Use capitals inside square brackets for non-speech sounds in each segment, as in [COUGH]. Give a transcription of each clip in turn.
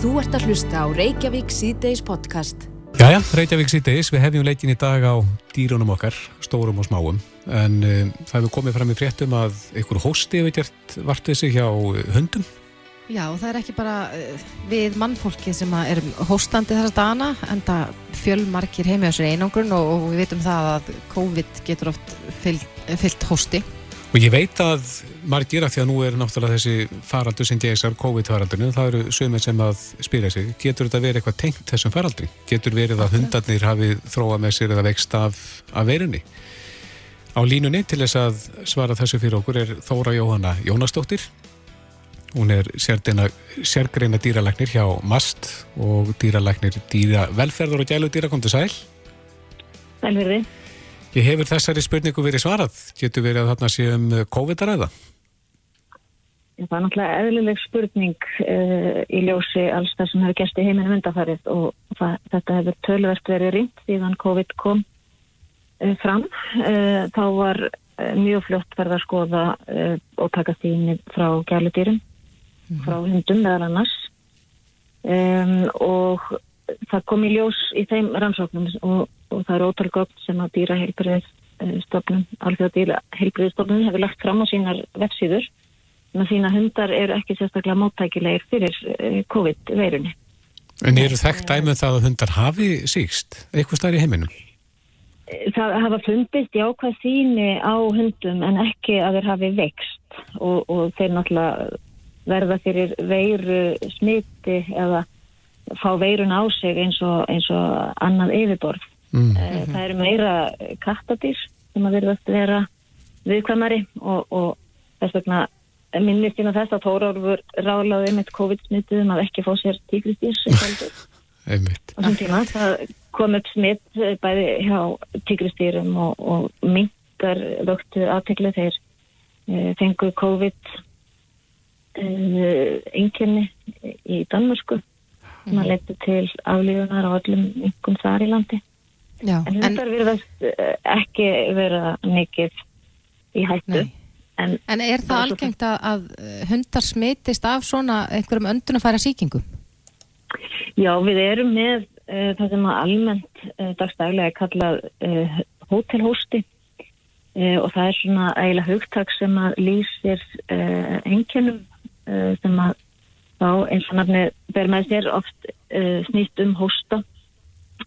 Þú ert að hlusta á Reykjavík C-Days podcast. Jæja, Reykjavík C-Days, við hefjum leikin í dag á dýrunum okkar, stórum og smáum, en um, það hefur komið fram í fréttum að einhver hósti hefur gert vart þessi hjá hundum. Já, og það er ekki bara uh, við mannfólki sem er hóstandi þessa dana, en það fjölmarkir sér einangrun og, og við veitum það að COVID getur oft fyllt, fyllt hósti. Og ég veit að margir að því að nú er náttúrulega þessi faraldur sem geysar COVID-faraldurinn, það eru sögumir sem að spyrja sig, getur þetta verið eitthvað tengt þessum faraldri? Getur verið að hundarnir hafi þróa með sér eða vext af, af verunni? Á línunni til þess að svara þessu fyrir okkur er Þóra Jóhanna Jónastóttir. Hún er sérgreina dýralæknir hjá MAST og dýralæknir dýra velferður og gælu dýra kom til sæl. Velverði. Ég hefur þessari spurningu verið svarað. Getur verið að þarna sé um COVID-ræða? Það er náttúrulega eðlileg spurning uh, í ljósi alls það sem hefur gæst í heiminu myndafarið og það, þetta hefur tölverst verið rýnt síðan COVID kom uh, fram. Uh, þá var mjög fljótt verið að skoða og taka þínni frá gæludýrum, mm. frá hundum meðal annars um, og það kom í ljós í þeim rannsóknum og og það er ótal gögn sem að dýra heilbriðstofnun, alveg dýra heilbriðstofnun hefur lagt fram á sínar vefsíður en að þína hundar eru ekki sérstaklega móttækilegir fyrir eh, COVID-veirunni. En eru þekkt dæmið um það að hundar hafi síkst eitthvað starf í heiminum? Það hafa fundist jákvæð síni á hundum en ekki að þeir hafi vext og, og þeir náttúrulega verða fyrir veiru smiti eða fá veirun á sig eins og, eins og annað yfirborð. Mm -hmm. Það eru meira kattadýr sem að verðast vera viðkvæmari og, og þess vegna minnist ég að þess að Tóraurfur rálaði með COVID-smittuðum að ekki fá sér tíkristýr sem heldur. [LAUGHS] Einmitt. Og tíma, það kom upp smitt eh, bæði hjá tíkristýrum og, og mingar vöktu aðtekla þeir e, fengu COVID e, einkenni í Danmörsku sem að leta til aflíðunar á öllum yngum þar í landi. Já, en hundar en... verðast eh, ekki vera mikið í hættu. En, en er það algengt að, að hundar smitist af svona einhverjum öndunafæra síkingum? Já, við erum með uh, það sem almennt uh, dagstæðilega er kallað uh, hótelhósti og það er svona eiginlega hugtak sem að lýsir engjönum sem að þá eins og nafni ber með sér oft snýst um hósta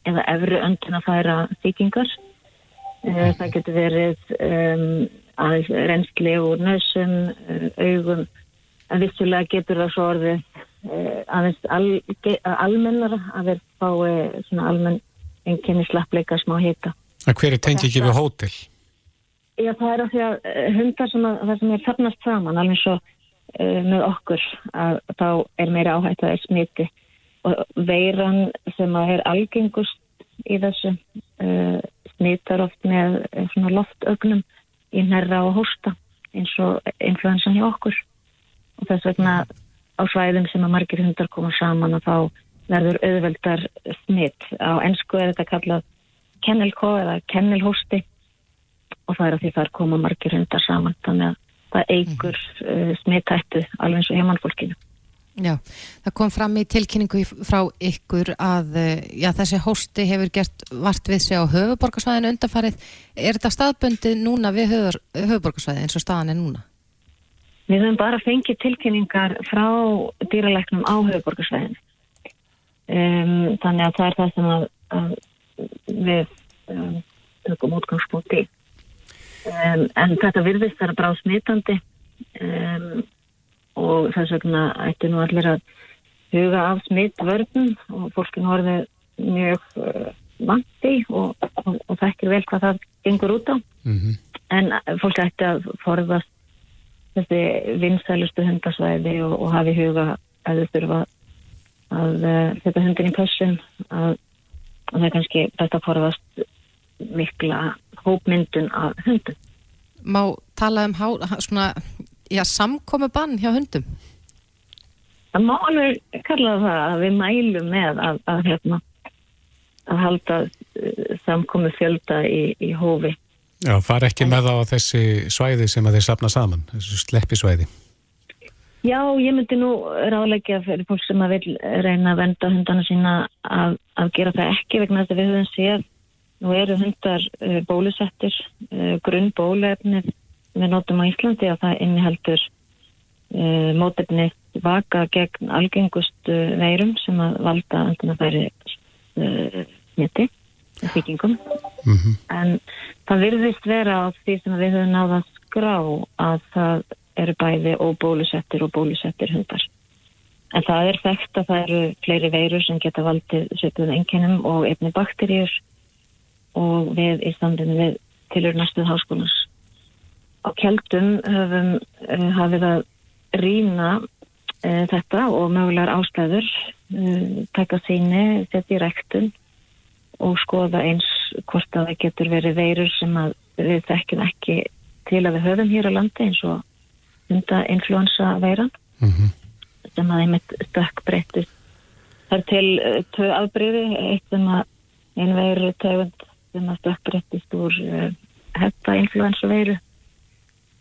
eða efru öndun að færa sýkingar. Eh, það getur verið um, aðeins reynsli úr nösum, eh, augum, en vissulega getur það svo orðið uh, aðeins al, almennara að þeir fái svona almenn enginni slappleika smá hita. En hver er tengið ekki við hótel? Já, það er að því að hundar sem að, það sem er safnast saman, alveg svo uh, með okkur, að þá er meira áhætt að það er smiti og veiran sem að er algengust í þessu uh, smittar oft með svona loftögnum í nærra og hósta eins og influensan hjá okkur. Og þess vegna á svæðum sem að margir hundar koma saman og þá verður auðveldar smitt á ennsku er þetta kallað kennelkó eða kennelhósti og það er að því þar koma margir hundar saman. Þannig að það eigur uh, smittættu alveg eins og hjá mannfólkinu Já, það kom fram í tilkynningu frá ykkur að eh, já, þessi hósti hefur gert vart við sig á höfuborgarsvæðinu undanfarið. Er þetta staðbundið núna við höfuborgarsvæði eins og staðan er núna? Við höfum bara fengið tilkynningar frá dýralæknum á höfuborgarsvæðinu. Um, þannig að það er það sem að, að við um, tökum útgangspunkti. Um, en þetta virðist þar að brá smitandi og og þess vegna ætti nú allir að huga af smittvörnum og fólkin horfið mjög uh, vanti og, og, og þekkir vel hvað það gengur út á mm -hmm. en fólk ætti að forðast þessi vinsælustu hundasvæði og, og hafi huga að þau þurfa að uh, setja hundin í pössun að, að það er kannski best að forðast mikla hópmyndun af hundun Má tala um há, svona já, samkomi bann hjá hundum? Það má alveg kalla það að við mælum með að, að, hérna, að halda uh, samkomi fjölda í, í hófi. Já, far ekki með á þessi svæði sem að þeir sapna saman, þessu sleppi svæði. Já, ég myndi nú ráðleggja fyrir fólk sem að vil reyna að venda hundana sína að, að gera það ekki vegna þess að við höfum séð nú eru hundar uh, bólusettir uh, grunn bólefni við notum á Íslandi að það inniheldur uh, mótefni vaka gegn algengustu veirum sem að valda andunafæri uh, neti, vikingum Mhm. en það virðist vera á því sem við höfum náða að skrá að það eru bæði óbólusettir og bólusettir hundar. En það er þekkt að það eru fleiri veirur sem geta valdið svipuð enginnum og einni bakteríur og við í standinu við tilur næstuð háskólas. Á keldum höfum uh, hafið að rýna uh, þetta og mögulegar ástæður, uh, taka síni, setja í rektun og skoða eins hvort að það getur verið veirur sem við þekkjum ekki til að við höfum hér á landi eins og hunda influensa veiran Mhm. sem að einmitt stökk breytist. Það er til tvö afbreyði, eitt sem að ein veiru tegund sem að stökk breytist úr uh, hetta influensa veiru.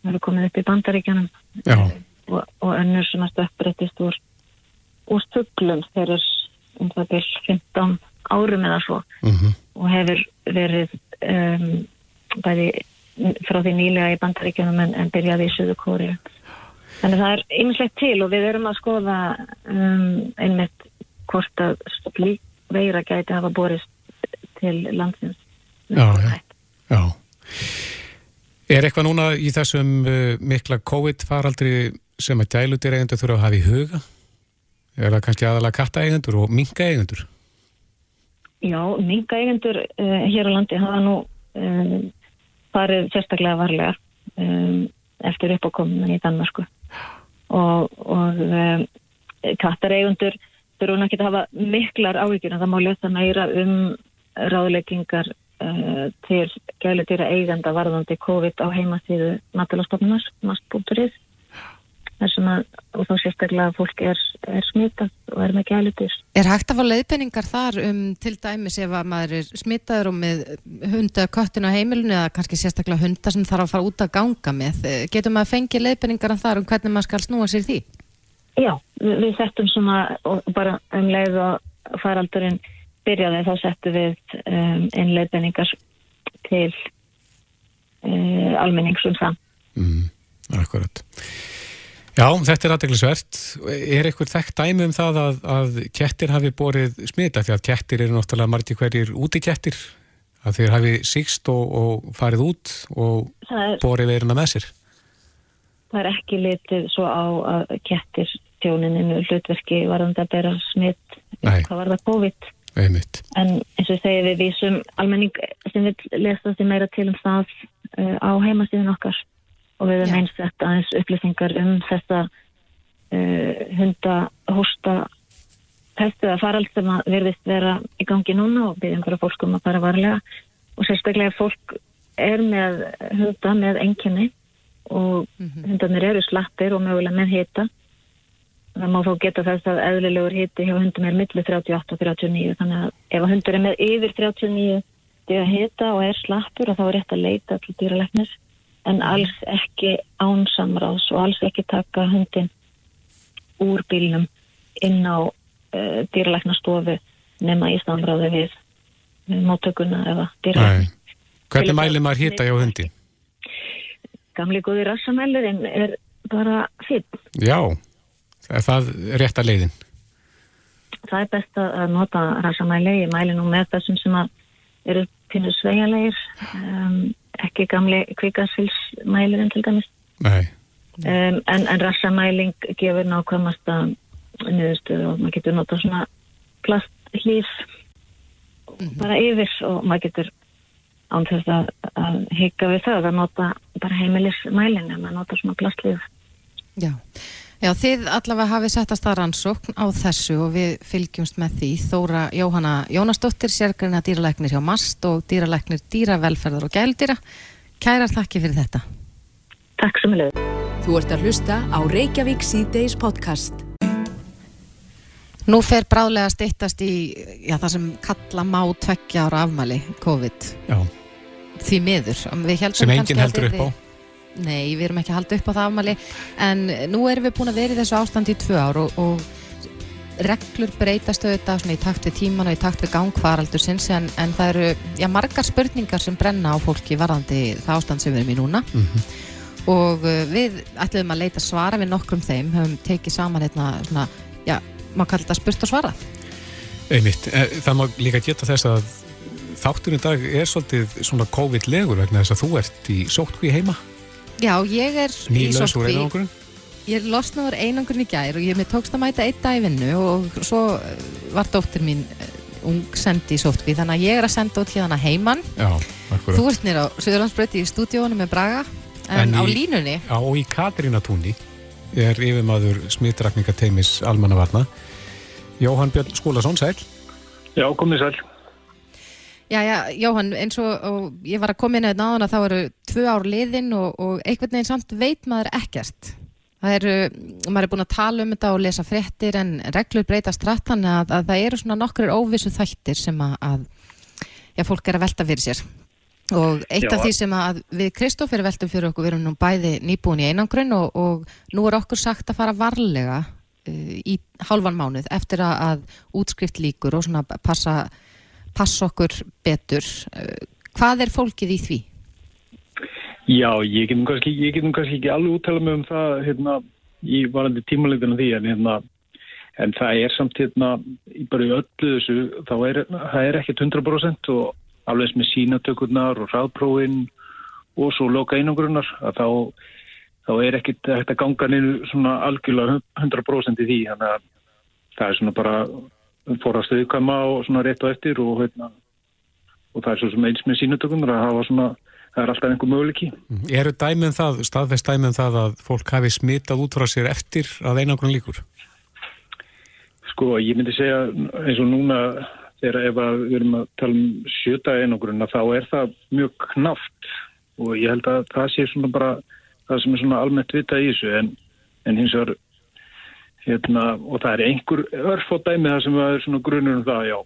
Það eru komið upp í bandaríkjanum og, og önnur sem að stökk breytist úr úr fuglum þegar um það byrj 15 árum eða svo. Mhm. og hefur verið um, bæði frá því nýlega í bandaríkjunum en, en byrjaði í Suðu Kóri þannig það er ymmislegt til og við erum að skoða um, einmitt hvort að slík veira gæti hafa borist til landsins Já, já. Já. Er eitthvað núna í þessum uh, mikla COVID-faraldri sem að gælutir eigendur þurfa að hafa í huga? Er það kannski aðalega katta eigendur og minka eigendur? Já, minga eigendur uh, hér á landi hafa nú um, farið sérstaklega varlega um, eftir uppákomin í Danmarku og, og um, kattareigundur þurfa nú ekki að hafa miklar áhyggjur en það má lesa meira um ráðleggingar uh, til gælutýra eigenda varðandi COVID á heimasíðu matalastofnunar, mast.is að, og þá sérstaklega að fólk er, er smitað og er með gælutýr Er hægt að fá leiðbenningar þar um til dæmis ef að maður er smitaður og með hunda köttin á heimilinu eða kannski sérstaklega hunda sem þarf að fara út að ganga með. Eh, Getur maður fengið leiðbenningar þar um hvernig maður skal snúa sér því? Já, við, við settum svona bara um leið og faraldurinn byrjaði þá settum við um, einleifinningar til uh, um það. Mm, akkurat. Já, þetta er aðdeglisvert. Er eitthvað þekkt dæmi um það að, að kettir hafi borið smita? Því að kettir eru náttúrulega margir hverjir úti kettir. Að þeir hafi síkst og, og farið út og Það er, borið veiruna með sér. það er ekki litið svo á að kettir tjónininu hlutverki varðandi að bera smitt hvað var það COVID Einmitt. en eins og ég segi við vísum almenning sem vil lesa því meira til um það uh, á heimasíðun okkar. Og við erum eins þetta aðeins upplýsingar um þessa uh, hunda hósta pestu eða farald sem að virðist vera í gangi núna og byggjum bara fólk um að fara varlega. Og sérstaklega ef fólk er með hunda með enginni og hundarnir eru slappir og mögulega með hita það má þó geta þess að eðlilegur hiti hjá hundum er milli 38 og 39 þannig að ef hundur er með yfir 39 stiga hita og er slappur þá er rétt að leita til dýralæknis en alls ekki ánsamráðs og alls ekki taka hundin úr bílnum inn á uh, dýralæknastofu nema í samráði við móttökuna eða dýralæknis. Nei. Hvernig mælir maður hýta hjá hundi? Gamli góði rassamælurinn er bara fýtt. Já, er það rétt að leiðin? það er best að nota rassamæli, ég mæli nú með þessum sem að eru pínu sveigalegir um, ekki gamli kvikasfylsmælirinn til dæmis Nei. um, en, en rassamæling gefur nákvæmasta niðurstöðu og maður getur nota svona plasthlýf bara yfir og maður getur án þess að, að hika við það að nota bara heimilismælin en maður nota svona plasthlýf Já. Já, þið allavega hafið sett að stað rannsókn á þessu og við fylgjumst með því. Þóra Jóhanna Jónasdóttir, sérgreina dýralæknir hjá MAST og dýralæknir dýravelferðar og gældýra. Kærar þakki fyrir þetta. Takk sem lög Þú ert að hlusta á Reykjavík C-Days podcast. Nú fer bráðlega stittast í já, það sem kalla má tveggja ára afmæli COVID Já, því miður. Sem enginn heldur upp á. Nei, við erum ekki að halda upp á það afmæli. En nú erum við búin að vera í þessu ástandi í tvö ár og, og reglur breytast auðvitað svona í takt við tíman og í takt við gangfaraldur sinns en, en það eru já, margar spurningar sem brenna á fólki varðandi það ástand sem við erum í núna. Og uh, við ætlum að leita svara við nokkrum þeim, höfum tekið saman hérna svona, já, maður kallar þetta spurt og svarað. Einmitt, Eh, það má líka geta þess að þátturinn dag er svolítið svona COVID-legur vegna þess að þú ert í sótkví heima, Já, ég er í nýlaus úr einangurinn. Ég losnaður einangrun í gær og ég mér tókst að mæta einn dag í vinnu og svo eh, var dóttir mín eh, ung sendi í sóttkví þannig að ég er að senda út hérna heimann Já, akkurat. Þú ert nýra á Suðurlandsbröti í stúdíónu með Braga en, En á í- línunni Já, og í Katrínatúni er yfirmaður smitrakningateimis almannavarna. Jóhann Björn Skúlason, sæl. Já, komið sæl. Já, já, Jóhann, eins og, og ég var að koma inn að náðan að þá eru tvö ár liðin og, og einhvern veginn samt veit maður ekkert. Það eru, maður er búin að tala um þetta og lesa fréttir en reglur breytast rætt þannig að, að það eru svona nokkur óvissu þættir sem að, að já, fólk er að velta fyrir sér. Og eitt Já. af því sem að við Kristófer veltum fyrir okkur, við erum nú bæði nýbúin í einangrun og, og nú er okkur sagt að fara varlega uh, í hálfan mánuð eftir að, að útskrift líkur og svona passa passa okkur betur. Uh, Hvað er fólkið í því? Já, ég getum kannski, ég getum kannski ekki alveg úttala mig um það hérna, í varandi tímalengdina því en, hérna, en það er samt hérna, bara í öllu þessu, er, það er ekkert 100% og alveg eins með sínatökurnar og ráðprófin og svo loka einangrunnar að þá, þá er ekkert að ganga niður svona algjörlega 100% í því, þannig að það er svona bara fórast viðkvæma og svona rétt og eftir og hérna, og það er svo sem eins með sínatökurnar að hafa svona, það er alltaf einhver möguleiki. Eru dæmið það, staðfest dæmið það að fólk hafi smitað út frá sér eftir að einangrun líkur? Sko, ég myndi segja eins og núna þegar ef að við erum að tala um sjöta einogrunna þá er það mjög knaft og ég held að það sé svona bara það sem er svona almennt vita í þessu en, en hins vegar hérna, og það er einhver örfótt dæmi það sem er svona grunur um það, já.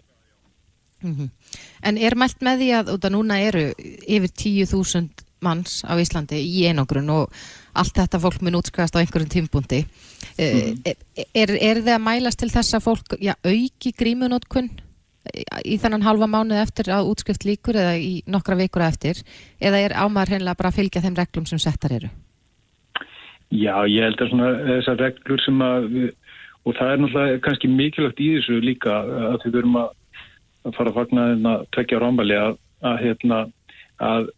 En er mælt með því að, út að núna eru yfir 10.000 manns á Íslandi í einangrun og allt þetta fólk mun útskæðast á einhverjum tímbúndi. Mm. Er, er þið að mælast til þess að fólk já, auki grímunótkun í þennan halva mánuð eftir að útskrift líkur eða í nokkra vikur eftir eða er ámaður hreinlega bara að fylgja þeim reglum sem settar eru? Já, ég held að svona þessar reglur sem að við, og það er náttúrulega kannski mikilvægt í þessu líka að við verum að, fara að fagna þeim að tvekja rámbali að, að, hérna, að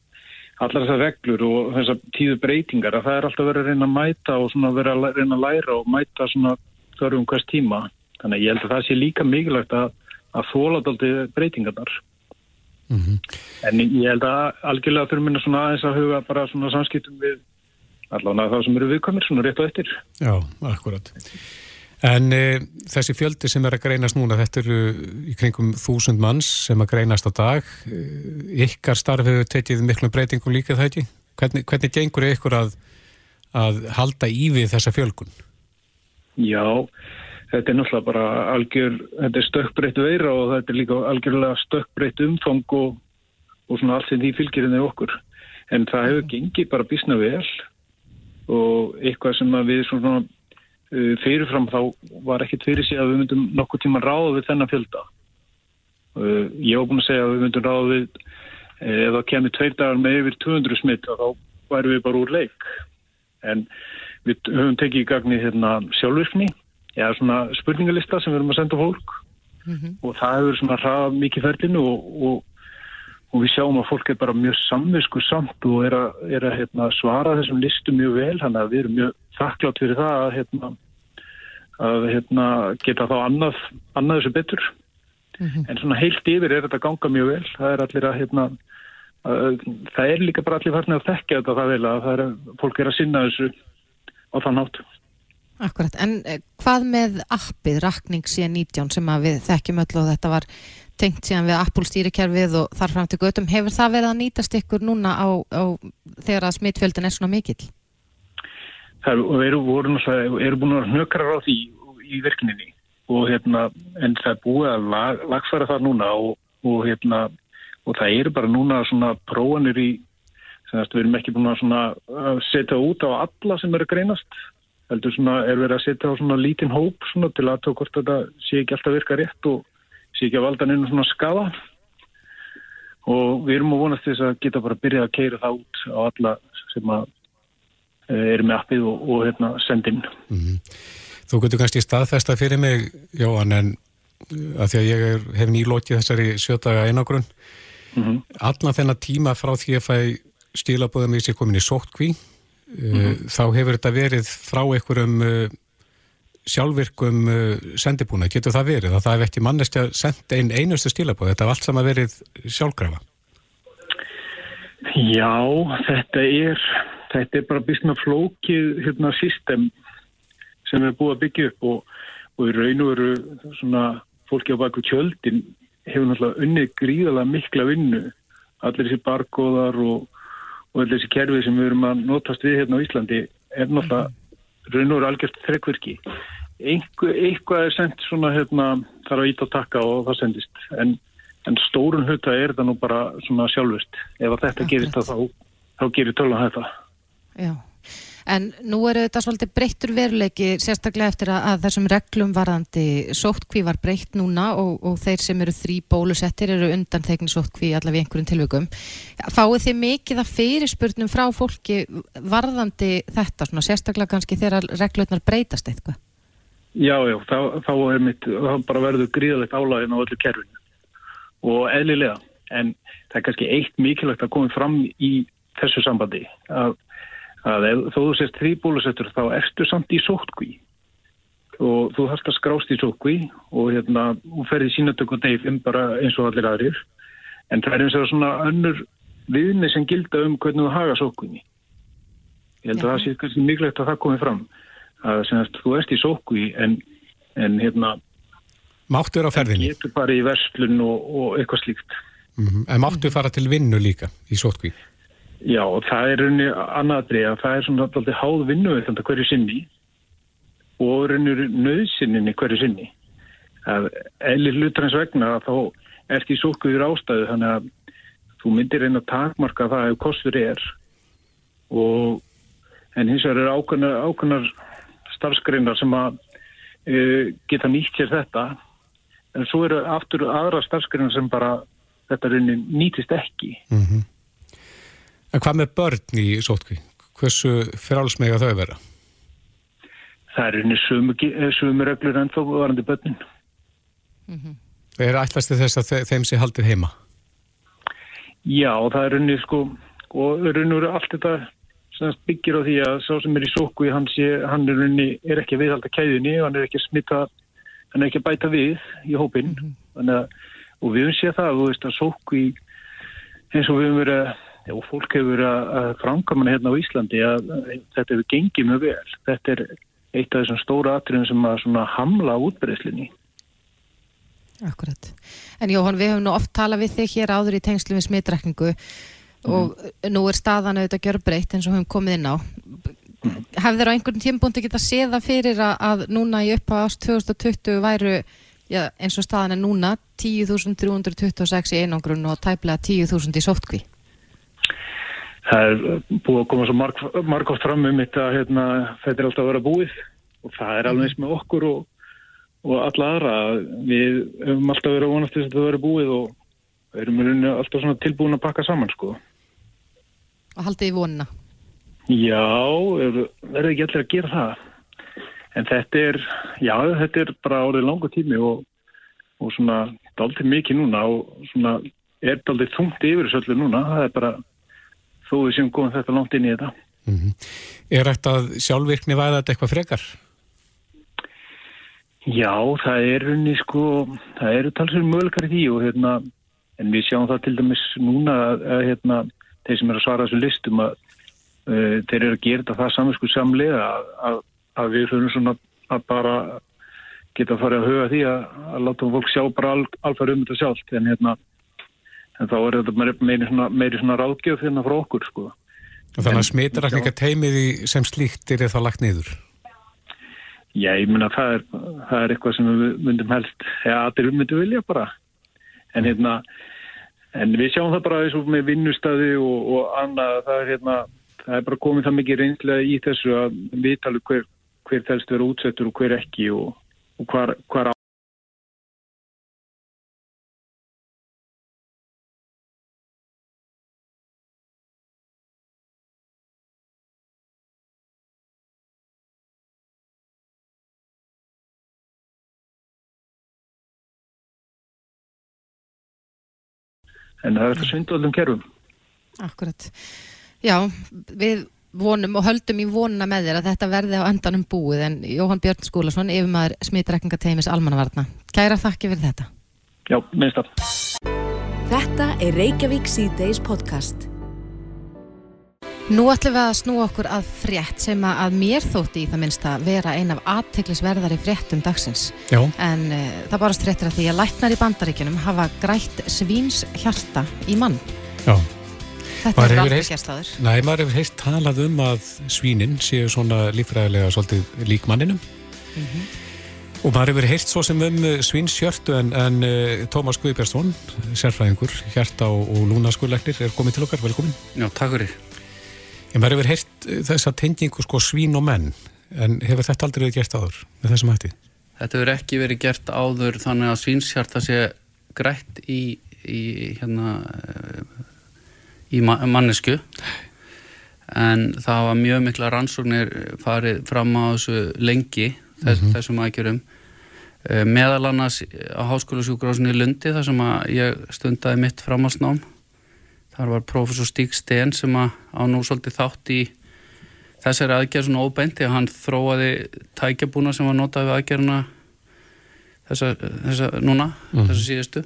allar þessar reglur og þessar tíðu breytingar að það er alltaf verið að reyna að mæta og svona verið að reyna að læra og mæta svona þörfum hvers tíma. Þannig að ég held að það sé líka mikilvægt að, að þóla daldi breytingarnar. Mm -hmm. En ég held að algjörlega fyrir minna svona aðeins að huga bara svona samskiptum við allavega það sem eru viðkvæmir svona rétt og eftir. Já, akkurat. En e, þessi fjöldi sem er að greinast núna, þetta eru í kringum þúsund manns sem að greinast á dag. E, ykkar starf hefur tekið miklum breytingum líka það ekki? Hvernig, hvernig gengur ykkur að, að halda í við þessa fjölgun? Já, þetta er náttúrulega bara algjör, þetta er stökkbreytt veira og þetta er líka algjörlega stökkbreytt umfang og, og svona allt sem því fylgir henni okkur. En það hefur gengið bara bísna vel og eitthvað sem við svona uh, fyrirfram þá var ekkit fyrir sig að við myndum nokkuð tíma ráða við þennan fjölda. Uh, ég hef búin að segja að við myndum ráða við uh, ef það kemur tveir dagar með yfir 200 smitt þá væri við bara úr leik. En við höfum tekið í gagni hérna, sjálfvirkni, eða svona spurningalista sem við erum að senda fólk Mm -hmm. og það hefur svona hraða mikið ferlinu og, og, og við sjáum að fólk er bara mjög samvisku samt og er að, er að hérna, svara þessum listum mjög vel, þannig að við erum mjög þakklátt fyrir það að, hérna, að hérna, geta þá annað, annað þessu betur. Mm -hmm. En svona heilt yfir er þetta ganga mjög vel, það er allir að, hérna, að það er líka bara allir farnir að þekkja þetta það vel að það er, fólk er að sinna þessu á þann hátt. Akkurat, en eh, hvað með appið, rakning síðan 19 sem við þekkjum öll og þetta var tengt síðan við Apple stýrikerfið og þar fram til götum, hefur það verið að nýtast ykkur núna á, á þegar að smittfjöldin er svona mikill? Það eru, eru búin að hnökrar á því í virkninni og hérna, en það er búið að lag, lagfæra það núna og, og hérna, og það eru bara núna svona prófanir í að við erum ekki búin að, svona, að setja út á alla sem eru greinast. Heldur svona er verið að setja á svona lítinn hóp svona til að tók hvort þetta sé ekki alltaf virka rétt og sé ekki að valda neina svona skada. Og við erum að vonast þess að geta bara byrjað að keira það út á alla sem að eh, eru með appið og, og hérna, sendin. Þú getur kannski staðfesta fyrir mig, Jóhann, en uh, að því að ég er, hef nýlókið þessari sjötaga einagrunn, Mm allan þennan tíma frá því að fæ stílabóðum í sig komin í sóttkví, uh, þá hefur þetta verið frá einhverjum uh, sjálfvirkum uh, sendibúna. Getur það verið að það hef ekki mannesti að senda einn einustu stílabóð? Þetta hef allt saman verið sjálfgrafa. Já, þetta er, þetta er bara bísna flókið hérna system sem er búið að byggja upp og, og í raun og veru svona fólki á baku tjöldin hefur náttúrulega unnið gríðalega mikla vinnu. Allir þessi bargóðar og, og allir þessi kerfið sem við erum að notast við hérna á Íslandi er náttúrulega raun og algjört þrekkvirki. Einhver, eitthvað er sendt svona hérna þarf að íta að taka og það sendist en En stórun hluta er þetta nú bara svona sjálfust. Ef þetta gerist það þá, þá gerir tölvan þetta. Já, en nú eru þetta svolítið breyttur veruleiki sérstaklega eftir að, að þessum reglum varðandi sóttkví var breytt núna og, og þeir sem eru þrý bólusettir eru undan þeigni sóttkví allavega í einhverjum tilvökum. Fáið þið mikið að fyrirspurnum frá fólki varðandi þetta, svona sérstaklega kannski þegar reglutnar breytast eitthvað? Já, já, þá, þá er mitt, þá bara verður gríðalegt álægin á öllu kerfinu og eðlilega. En það er kannski eitt mikilvægt að koma fram í þessu sambandi að, að ef, þó þú sést þrý bólusettur þá ertu samt í sóttkví. Og þú þarfst að skrást í sótkví og hérna, hún ferði sínatöku deyfum bara eins og allir aðrir. En það er eins og svona önnur viðni sem gilda um hvernig þú haga sótkvíni ég held að það sé kannski mikilvægt að það komi fram að semast, þú ert í sótkví en, en hérna Máttu vera á ferðinni, getur bara í verslun og, og eitthvað slíkt. Mm en máttu fara til vinnu líka í sóttkví. Já, það er raunni annaðri að það er svona alltaf háð vinnu þetta hverju sinni og raunni nöðsinninni hverju sinni. Að eðlir hlutarins vegna að þá ert í sókuður ástæðu þannig að þú myndir reyna að takmarka það ef kostur er. Og en hins vegar er ákveðnar, ákveðnar starfskreinar sem að uh, geta nýtt sér þetta. En svo eru aftur aðra starfskreinar sem bara þetta raunin nýtist ekki. Mm En hvað með börn í sóttkví? Hversu frálsmega þau vera? það er eh, sömu reglur en þó varandi börnin Það er ætlast til þess að þe- þeim sé haldið heima. Já, það er raunin sko og raunin eru allt þetta byggir á því að sá sem er í sóku hann, sé, hann er raunin er ekki að viðhalda kæðinni hann er ekki að smita hann er ekki að bæta við í hópinn þannig að og við höfum séð það þú veist að sóku í eins og við höfum verið að og fólk hefur að, framkvæmna hérna á Íslandi að, þetta hefur gengið mjög vel þetta er eitt af þessum stóra atriðum sem að hamla útbreyðslinni Akkurat. En Jóhann, við höfum nú oft talað við þig hér áður í tengslu við smitrækningu og nú er staðan auðvitað gjörbreytt eins og höfum komið inn á. Hefur þér á einhvern tímbúndi geta séð það fyrir að, að núna í upp á ást 2020 væru, já, eins og staðan er núna, 10.326 í einangrun og tæplega 10.000 í sóttkví? Það er búið að koma svo marg, margótt fram um þetta hérna, þetta er alltaf að vera búið. Og það er alveg eins með okkur og, og alla aðra. Við höfum alltaf verið að vonast þess að þetta verið búið og við erum alltaf tilbúin að pakka saman sko. Og haldið í vonina? Já, verður ekki allir að gera það? En þetta er já, þetta er bara árið langa tími og, og svona daldið mikið núna og svona er daldið þungt yfir þessu öllu núna. Það er bara þó við séum góðum þetta langt inn í þetta. Er þetta sjálfvirkni væða þetta eitthvað frekar? Já, það er unni sko, það eru talsverð möguleikar í því og hérna, en við sjáum það til dæmis núna að, að hérna, þeir sem eru að svara þessu listum að uh, þeir eru að gera þetta það saminsku samlega að, að, að við höfum svona að bara geta að fara að huga því að, láta fólk sjá bara al, alfæri um þetta sjálft. En hérna, en þá er þetta meiri, meiri, svona, meiri svona ráðgjöf hérna frá okkur sko. Þannig að smitrakninga teimið í sem slíkt er það lagt niður. Já, ég meina það er, það er eitthvað sem við myndum helst, eða allir myndum vilja bara. En hérna, En við sjáum það bara eins og með vinnustadi og, og annað, það er hérna, það er bara komið það mikið reynslega í þessu að við talum hver, hver þelst vera útsettur og hver ekki og, og hvar, hvar En það er þetta svindvöldum kerfum. Akkurat. Já, við vonum og höldum í vonuna með þér að þetta verði á endanum búið en Jóhann Björn Skúlason, yfirmaður smitrækningateimis almannavarna. Kæra þakki fyrir þetta. Já, minnst að. Þetta er Reykjavík C-Days podcast. Nú ætlum við að snúa okkur að frétt sem að mér þótti í það minnst að vera ein af aðteglisverðari fréttum dagsins. Já, En uh, það barast fréttir að því að læknar í bandaríkjunum hafa grætt svíns hjarta í mann. já. Þetta Maður er aldrei heyrt- gerst áður. Næ, maður hefur heilt talað um að svínin séu svona lífræðilega svolítið lík manninum. Og maður hefur heilt svo sem um svínshjörtu en, en uh, Tómas Guðbjörnsson, sérfræðingur, hjarta og, og lúnaskurleiknir, er komið til okkar, velkomin. Já, takk fyrir. En maður hefur heilt þessa tengingu sko svín og menn, en hefur þetta aldrei verið gert áður með þessum hætti? Þetta hefur ekki verið gert áður þannig að svínshjarta sé grætt í, í hérna eh, í ma mannesku en það var mjög mikla rannsóknir farið fram á þessu lengi þess, þessum aðgjörum Eh, meðal annars á háskólasjúkrásinni í Lundi þar sem að ég stundaði mitt framhalsnám þar var prófessor Stík Sten sem að á nú svolítið þátt í þessari aðgerð svona óbeint því að hann þróaði tækjabúna sem var notað við aðgerðina þessa, þessa núna, þessa síðustu.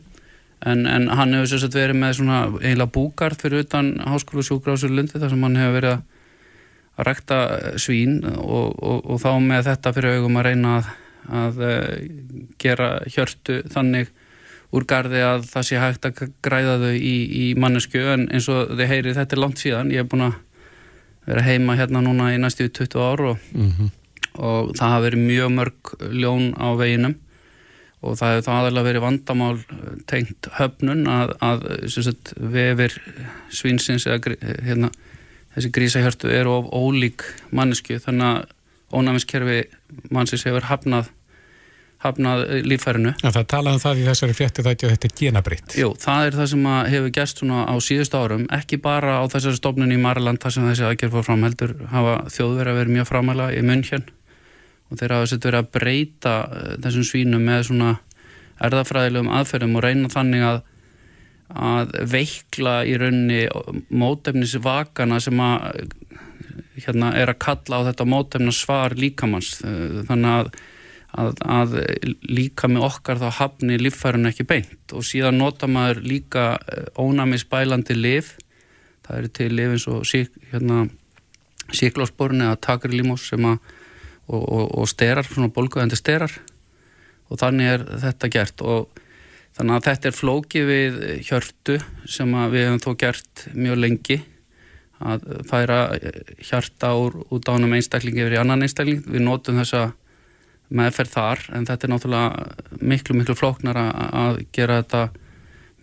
En, en hann hefur sérstætt verið með svona eiginlega búgarð fyrir utan háskóla sjúkrásur Lundi þar sem hann hefur verið að, að rekta svín og, og, og þá með þetta fyrir augum að reyna að, að uh, gera hjörtu þannig úr gardi að það sé hægt að græða þau í, í mannesku en eins og þið heyrið þetta er langt síðan. Ég er búin að vera heima hérna núna í næstu 20 ár og, Mm og það hafa verið mjög mörg ljón á veginum. Og það hefur það aðalega verið vandamál eh, tengt höfnun að, að sem sagt, vefir svínsins eða grí- hérna, þessi grísahjörtu eru of ólík mannesku þannig að ónæmiskerfi mannsins hefur hafnað hafnað eh, líffærinu En það talaði um það í þessari það ekki að þetta er genabritt. Jú, það er það sem hefur gerst svona á síðust árum, ekki bara á þessari stofnun í Marland þar sem þessi aðgerð fór fram heldur hafa þjóðverið að vera mjög framæla í München og þeir hafa sett verið að breyta eh, þessum svínum með svona erðafræðilegum aðferðum og reyna þannig að að veikla í raunni mótefnisvakana sem að hérna er að kalla á þetta mótefnasvar líkamanns þannig að að, að líkami okkar þá hafni líffærun ekki beint. Og síðan nota maður líka ónami spælandi lif það eru til lif eins og sík, hérna, síklósborni eða takrilímos sem að og, og, og sterar, svona bólguðandi sterar. Og þannig er þetta gert. Og þannig að þetta er flókið við hjörtu sem við hefum þó gert mjög lengi. Að færa hjarta úr út ánum einstaklingi yfir í annan einstakling. Við notum þessa meðferð þar en þetta er náttúrulega miklu miklu flóknar að gera þetta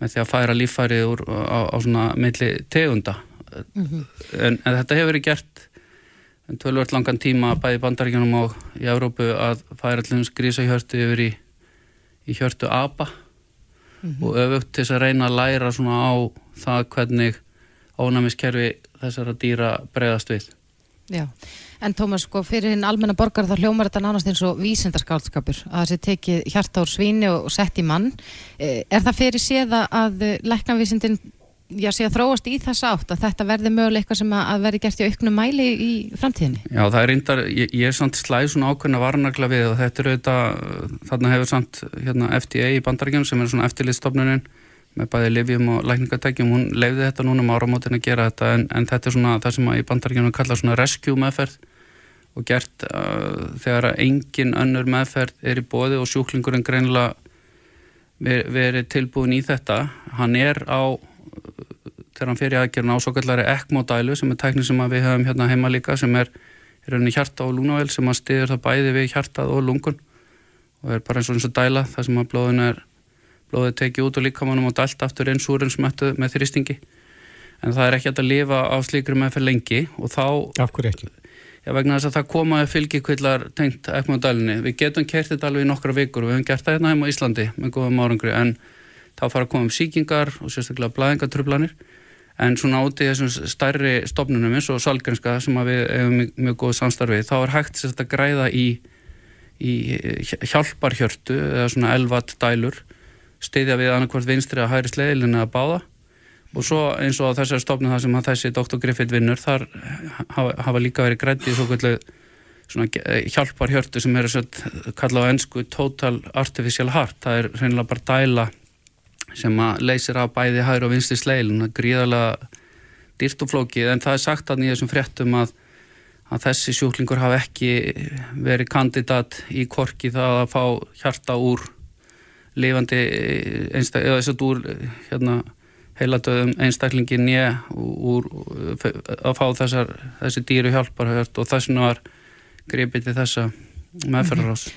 með því að færa líffærið úr, á, á svona milli tegunda. En, en þetta hefur verið gert en tölvört langan tíma bæði bandaríkjunum og í Európu að færa allir grísa hjörtu yfir í, í hjörtu ABA og öfugt til þess að reyna að læra svona á það hvernig ónæmiskerfi þessara dýra bregðast við. Já, en Tómas, sko, fyrir hinn almenna borgar þá hljómar þetta nánast eins og vísindarskálskapur að sé tekið hjarta úr svíni og sett í mann. Eh, Er það fyrir séð að læknavísindin já, sé að þróast í þessa átt að þetta verði mögulega eitthvað sem að verði gert í auknum mæli í framtíðinni? Já, það er reyndar, ég, ég er samt slæð svona ákveðna varnagla við og þetta er auðvitað, þarna hefur samt hérna, FDA í bandaríkjum sem er svona eftirlitstofnunin með bæði livjum og lækningatækjum, hún leiði þetta núna um áramótin að gera þetta en, en þetta er svona það sem í bandaríkjum kalla svona rescue meðferð og gert uh, þegar engin önnur meðferð er í bóði og sjúklingurinn greinilega ver, verið tilbúin í þetta. Hann er á þegar hann fer í aðgerðin á svo kallari ECMO-dælu sem er tækni sem við höfum hérna heima líka sem er rauninni hjarta og lúnavel sem að stiður það bæði við hjartað og lungun. Og er bara eins og eins og dæla þar sem að blóðinu er blóðið tekið út og líkamannum og dælt aftur eins úr eins með þrýstingi. En það er ekki að lifa á slíkri með fyrir lengi og þá Af hverju ekki? Já, vegna þess að það komaði fylgikvillar tengt ekmodælinni. Við getum kert þetta alveg í nokkra vikur og við hefum gert það hérna heim á Íslandi með góðum árangri. En þá fara að koma um síkingar og sérstaklega blæðingatrublanir en svona úti í þessum stærri stopnunum eins og salgrenska sem við hefum mjög, mjög góð samstarfið þá er hægt sérstaklega að græða í, í hjálparhjörtu eða svona elvat dælur stiðja við annarkvært vinstri að hæri sleiðilin eða báða og svo eins og þessari stofnum þar sem þessi Dr. Griffith vinnur þar hafa, hafa líka verið grætti í svo kvöldu hjálpar hjörtu sem er kallað á ennsku Total Artificial Heart það er reynilega bara dæla sem að leysir af bæði hægur og vinsti sleilin gríðarlega dýrt og flókið en það er sagt að nýja sem fréttum að, að þessi sjúklingur hafa ekki verið kandidat í korki það að fá hjarta úr lifandi einstak, eða þess að úr hérna heiladöðum einstaklingi nýja úr að fá þessar, þessi dýru hjálparhört og þess vegna var gripið til þessa meðferðarás.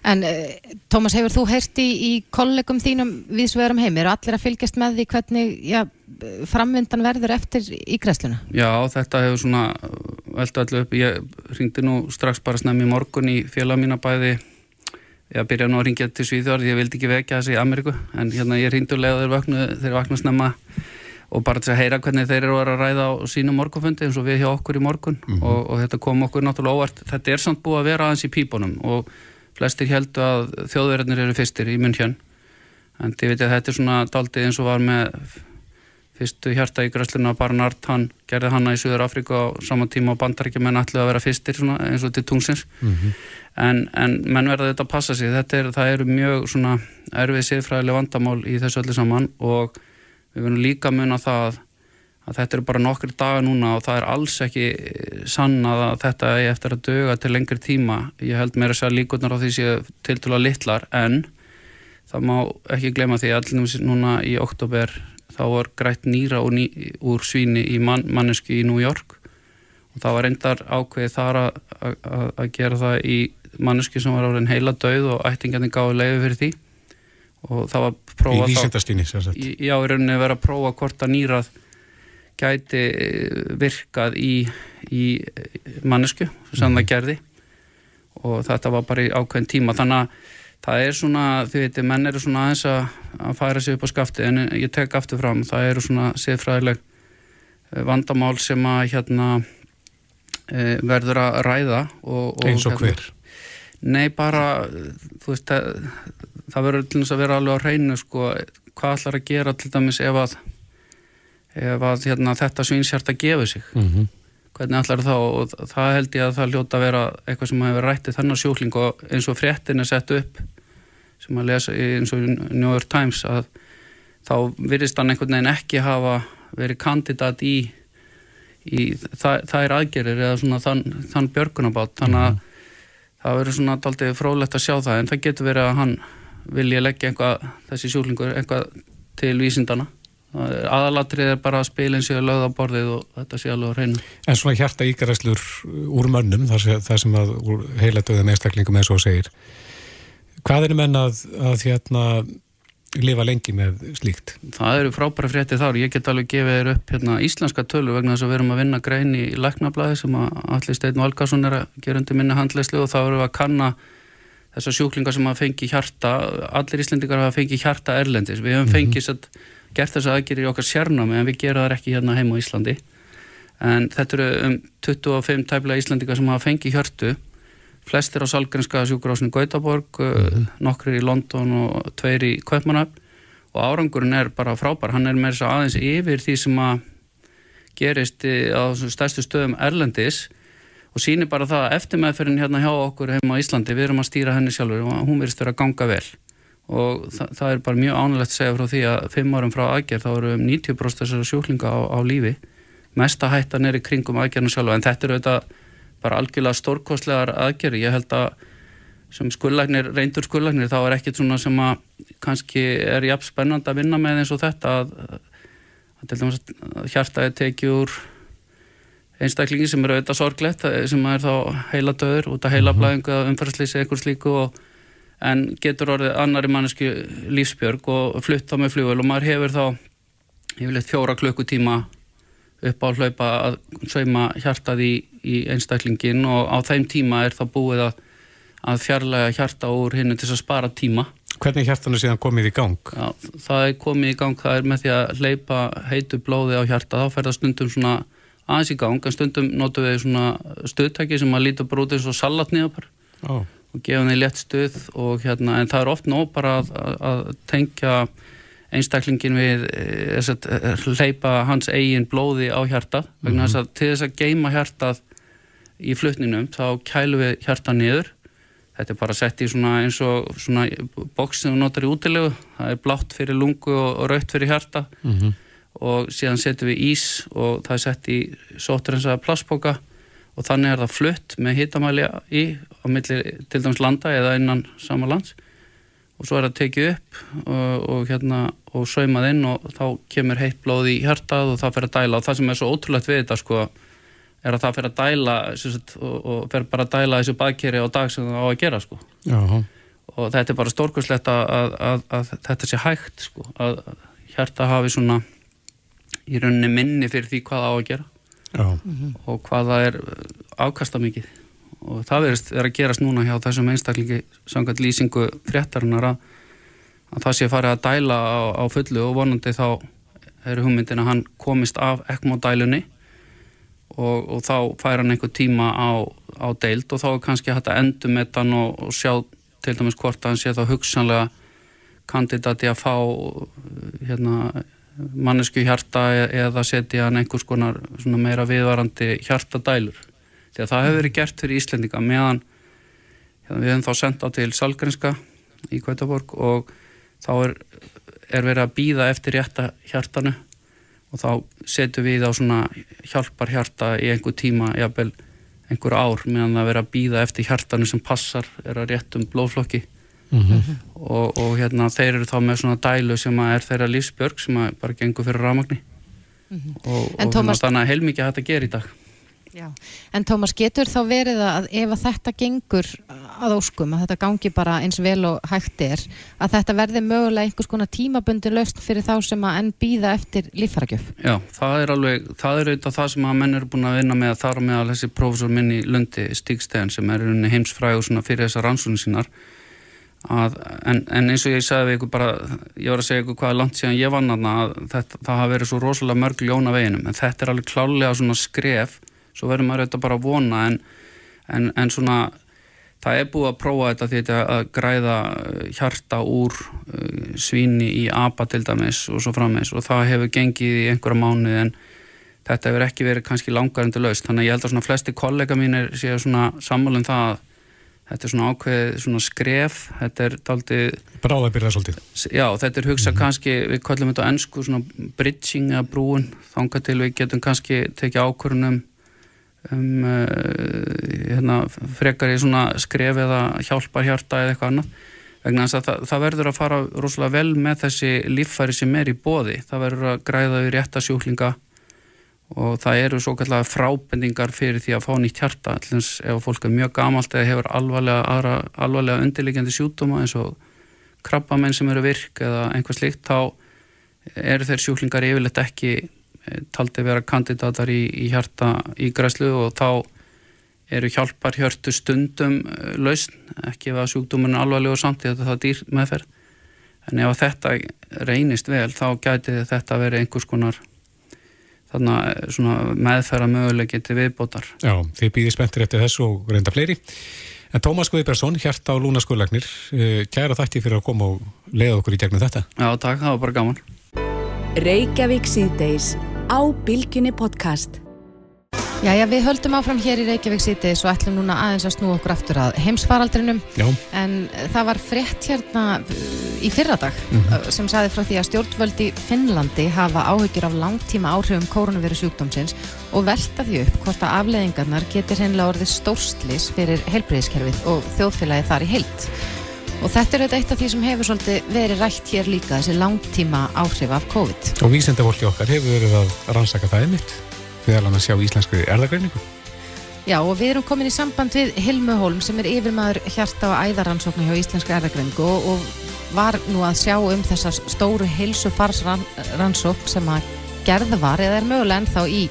En uh, Tómas, hefur þú heyrti í, í kollegum þínum við sverum heim? Er allir að fylgjast með því hvernig já, framvindan verður eftir ígræsluna? Já, þetta hefur svona veldu allir upp. Ég ringdi nú strax bara snemmi í morgun í félag mína bæði ég byrja nú að ringja til Svíþjóðar ég vildi ekki vekja þessi í Ameríku en hérna ég leiði þeir vakna þeir vakna snemma og bara til að heyra hvernig þeir eru að ræða á sínum morgunfundi eins og við hjá okkur í morgun. Mm -hmm. og, og þetta kom okkur náttúrulega óvart. Þetta er samt búið að vera aðeins í pípunum og flestir heldu að þjóðverðinir eru fyrstir í munn hjön en ég veit að þetta er svona daldið eins og var með fyrstu hjarta í græsluna Barnard, hann gerði hanna í Suður Afrika á sama tíma og bandarækjumenn ætluði að vera fyrstir eins og til tungsins mm -hmm. en, en menn verða þetta að passa sig. Þetta er, það eru mjög svona erfið siðfræðileg vandamál í þessu öllu saman og við verðum líka mun að það að þetta eru bara nokkri daga núna og það er alls ekki sannað að þetta er eftir að döga til lengri tíma. Ég held mér að segja líkurnar á því séu tiltúla litlar en það má ekki glema því að núna í oktober þá var grætt nýra úr, ný, úr svíni í man, mannesku í New York. Og það var reyndar ákveðið þar að gera það í mannesku sem var árin heila döið og ættingarnir gáði leiði fyrir því. Og það var prófað í vísendastíni já, í rauninni verið að prófa hvort að nýrað gæti virkað í, í mannesku sem mm. það gerði. Og þetta var bara í ákveðin tíma. Þannig að það er svona, þið veitir, menn eru svona aðeins að, að færa sig upp á skafti en ég tek aftur fram, það eru svona séðfræðileg eh, vandamál sem að hérna e, verður að ræða og, og, eins og hérna, hver? Nei, bara þú veist, það, það verður til þess að vera alveg á hreinu sko, hvað ætlar að gera til dæmis ef að ef að hérna, þetta svinshjart að gefa sig mm -hmm. Hvernig ætlar þá og það held ég að það ljóta að vera eitthvað sem hefur rættið þennan sjúkling og eins og fréttin er sett upp sem að lesa eins og New York Times að þá virðist hann einhvern veginn ekki hafa verið kandidat í, í það, það er aðgerir eða svona þann, þann björgunabátt þannig að mm -hmm. það verður svona aldrei frólægt að sjá það en það getur verið að hann vilja leggja einhvað, þessi sjúklingur einhvað til vísindana aðalatrið er bara að spilin séu lögða á borðið og þetta sé alveg að reyna En svona hjarta ígræslur úr mönnum þar sem að heila döðum einstaklingum eins og segir Hvað er menn að, að hérna, lifa lengi með slíkt? Það eru frábæra frétti þar. Ég get alveg gefið þér upp hérna, íslenska tölu vegna þess að við erum að vinna grein í læknablaði sem að allir Steinn Valgarsson er að gera undir minni handleyslu og þá eru við að kanna þessar sjúklingar sem að fengi hjarta, allir íslendingar hafa fengið hjarta erlendis. Við hefum fengið mm -hmm. Gert þess aðgerir í okkar sérnámi en við gera það ekki hérna heim á Íslandi. En þetta eru um 25 tæfla íslendingar sem hafa fengið hjörtu flestir á Salgrenska sjúkurásinu Gautaborg, mm -hmm. nokkri í London og tveir í Kaupmannöfn og árangurinn er bara frábær, hann er með þess aðeins yfir því sem að gerist á stærstu stöðum Erlendis og sýnir bara það að eftir meðferðin hérna hjá okkur heima á Íslandi, við erum að stýra henni sjálfur og hún verist verið að ganga vel og það, það er bara mjög ánægilegt að segja frá því að fimm árum frá aðgerð þá eru um 90% þessara sjúklinga á, á lífi mesta hættan er í kringum aðgerðinu sjálfur en þetta eru auðvitað bara algjörlega stórkostlegar aðgerri. Ég held að sem skullæknir, reyndur skullæknir, þá er ekkert svona sem að kannski er jafn spennand að vinna með eins og þetta að, að til dæmis að hjartaði tekið úr einstaklingi sem eru auðvitað sorglegt sem er þá heila döður út af heila blæðingu að umfærsleisa eitthvað slíku og en getur orðið annari manneski lífsbjörg og flutta með flugvel og maður hefur þá yfirleitt fjóra klukkutíma upp á hlaupa að sauma hjartað í, í einstaklingin og á þeim tíma er það búið að, að fjarlæga hjarta úr hinnu til að spara tíma. Hvernig hjartan er síðan komið í gang? Já, það er komið í gang, það er með því að hleypa heitu blóði á hjarta, þá fer það stundum svona aðeins í gang, en stundum notum við svona stöðtæki sem að líta bara út eins og salatniðapar. Oh og gefa henni létt stuð og hérna, en það er oft nóg bara að, að tengja einstaklingin við þess eh, eh, hleypa hans eigin blóði á hjarta vegna þess mm -hmm. að til þess að geima hjartað í flutninum þá kælu við hjarta niður. Þetta er bara sett í svona eins og svona boks sem við notar í útilegu. Það er blátt fyrir lungu og, og rautt fyrir hjarta mm -hmm. og síðan setjum við ís og það er sett í sótrensaða plastboka og þannig er það flutt með hitamæli í á milli til dæmis landa eða innan sama lands. Og svo er það tekið upp og, og hérna og saumað inn og þá kemur heitt blóð í hjartað og það fer að dæla. Og það sem er svo ótrúlegt við þetta sko er að það fer að dæla sagt, og, og fer bara að dæla þessu bakkeri á dag sem það á að gera sko. Jaha. og þetta er bara stórkurslegt að, að, að, að þetta sé hægt sko að hjarta hafi svona í rauninni minni fyrir því hvað það á að gera mm -hmm. og hvað það er afkasta mikið og það verið að gerast núna hjá þessum einstaklingi sangat lýsingu fréttarinnar að, að það sé farið að dæla á, á fullu og vonandi þá er hugmyndin að hann komist af ekmodælunni og, og þá fær hann einhver tíma á, á deild og þá er kannski hægt að endur með hann og, og sjá til dæmis hvort að hann sé þá hugsanlega kandidati að fá hérna mannesku hjarta e- eða setja hann einhvers konar meira viðvarandi hjartadælur. Því að það hefur verið gert fyrir Íslendinga meðan hérna, við hefum þá sendt á til Salgrenska í Kvætaborg og þá er, er verið að býða eftir rétta hjartanu og þá setjum við á svona hjálpar hjarta í einhver tíma, jafnvel einhver ár meðan það verið að býða eftir hjartanu sem passar, er að réttum blóðflokki mm -hmm. og, og hérna þeir eru þá með svona dælu sem er þeirra lífsbjörg sem bara gengur fyrir rámagni mm -hmm. og, og Thomas... Hérna þannig að heilmikið hægt að gera í dag Já. En Tómas, getur þá verið að ef að þetta gengur að óskum, að þetta gangi bara eins vel og hægt er, að þetta verði mögulega einhvers konar tímabundi löst fyrir þá sem að enn býða eftir líffaragjöf? Já, það er alveg, það er auðvitað það sem að menn eru búin að vinna með að þar með að þessi prófessor minni Lundi Stígstegen sem er heimsfræg og fyrir þessar rannsónu sínar Að, en, en eins og ég sagði við ykkur bara ég var að segja ykkur hvað er langt síðan ég vann að þetta, það hafa verið svo rosalega mörg ljóna veginum. En þetta er alveg klálega svona skref svo verður maður auðvitað bara að vona en, en, en svona það er búið að prófa þetta því að græða hjarta úr uh, svíni í apa til dæmis og svo frammeins og það hefur gengið í einhverja mánu en þetta hefur ekki verið kannski langar endur laust þannig að ég held að svona flesti kollega mínir séu svona sammálinn það að Þetta er svona ákveð svona skref, þetta er daldið... Bráðabyrða svolítið. Já, þetta er hugsað mm -hmm. kannski, við kallum þetta ennsku svona bridging eða brúin, þánga til við getum kannski tekið ákvörunum um uh, hérna, frekar í svona skref eða hjálpar hjarta eða eitthvað annað. Vegna þess að það, það verður að fara rosalega vel með þessi líffæri sem er í bóði. Það verður að græða við réttasjúklinga og það eru svo kallega frábendingar fyrir því að fá nýtt hjarta. Allins ef fólk er mjög gamalt eða hefur alvarlega, aðra, alvarlega undirliggjandi sjútuma eins og krabbamenn sem eru virk eða einhvað slikt þá eru þeir sjúklingar yfirleitt ekki eh, taldi vera kandidatar í, í hjarta í græslu og þá eru hjálpar hjörtu stundum eh, lausn, ekki ef að sjúkdómun alvarlega og samt því að það er dýr meðferð. En ef þetta reynist vel þá gæti þetta verið einhvers konar meðferða möguleg til viðbótar. Já, þið býðir spenntir eftir þessu og reynda fleiri. En Tómas Guðbjörnsson, hjarta á Lúna skurlagnir, eh, kæra þætti fyrir að koma og leiða okkur í gegnum þetta. Já, takk, það var bara gaman. Reykjavík síðdeis á Bilginni podcast. Jæja, við höldum áfram hér í Reykjavík sítið svo ætlum núna aðeins að snú okkur aftur að heimsfaraldrinum Já. en það var frétt hérna uh, í fyrradag mm -hmm. sem saði frá því að stjórnvöldi Finnlandi hafa áhugir af langtíma áhrifum koronaviru sjúkdómsins og velta því upp hvort að afleðingarnar getur hennilega orðið stórslis fyrir helbriðiskerfið og þjóðfélagi þar í heilt og þetta er eitt af því sem hefur verið rætt hér líka þessi langtíma áhrif af COVID Og vísendavólki okkar hefur verið að rannsaka það einmitt meðal hann að sjá íslenskri erðagreiningu? Já, og við erum komin í samband við Hilmu Holm sem er yfirmaður hjarta og æðaransóknu hjá Íslenska erðagreiningu og, og var nú að sjá um þessar stóru hilsufarsrannsókn sem að gerða var eða er mögulega ennþá í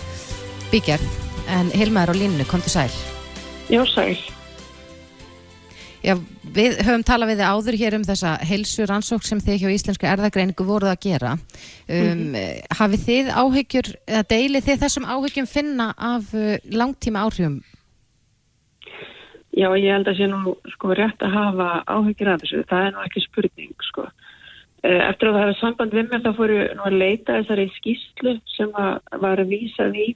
byggjarð. En Hilma er á línu, kom til sæl. Já, sæl. Já, við höfum talað við þið áður hér um þessa helsu rannsók sem þið hjá Íslenska erðagreiningu voruð að gera. Um, mm -hmm. Hafið þið áhyggjur, eða deilið þið þessum áhyggjum finna af uh, langtíma áhrifum? Já, ég held að sé nú sko rétt að hafa áhyggjur af þessu. Það er nú ekki spurning, sko. Uh, eftir að það hefði samband við mér þá fóru nú að leita þessari skýslu sem var að vísa því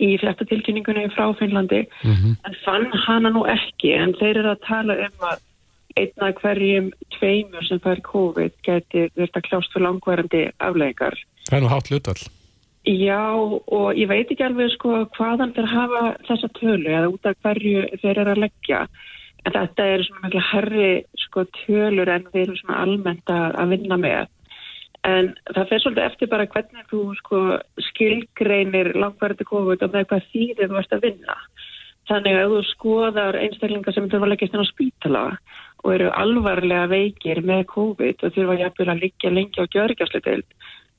í fjartatilkynningunni frá Finnlandi mm -hmm. en fann hana nú ekki en þeir eru að tala um að einna hverjum tveimur sem fær COVID geti verið að kljást fyrir langverðandi afleikar. Það er nú hátt hlutall. Já og ég veit ekki alveg sko hvaðan þeir hafa þessa tölu eða út af hverju þeir eru að leggja en þetta eru svona mjög herri sko tölur en við erum svona almennt að vinna með En það fer svolítið eftir bara hvernig þú sko, skilgreinir langvarði COVID og með hvað þýðir þú ert að vinna. Þannig að þú skoðar einstaklingar sem þurfa að leggja stund á spítala og eru alvarlega veikir með COVID og þurfa jafnvel að liggja lengi á gjörgjastleitild,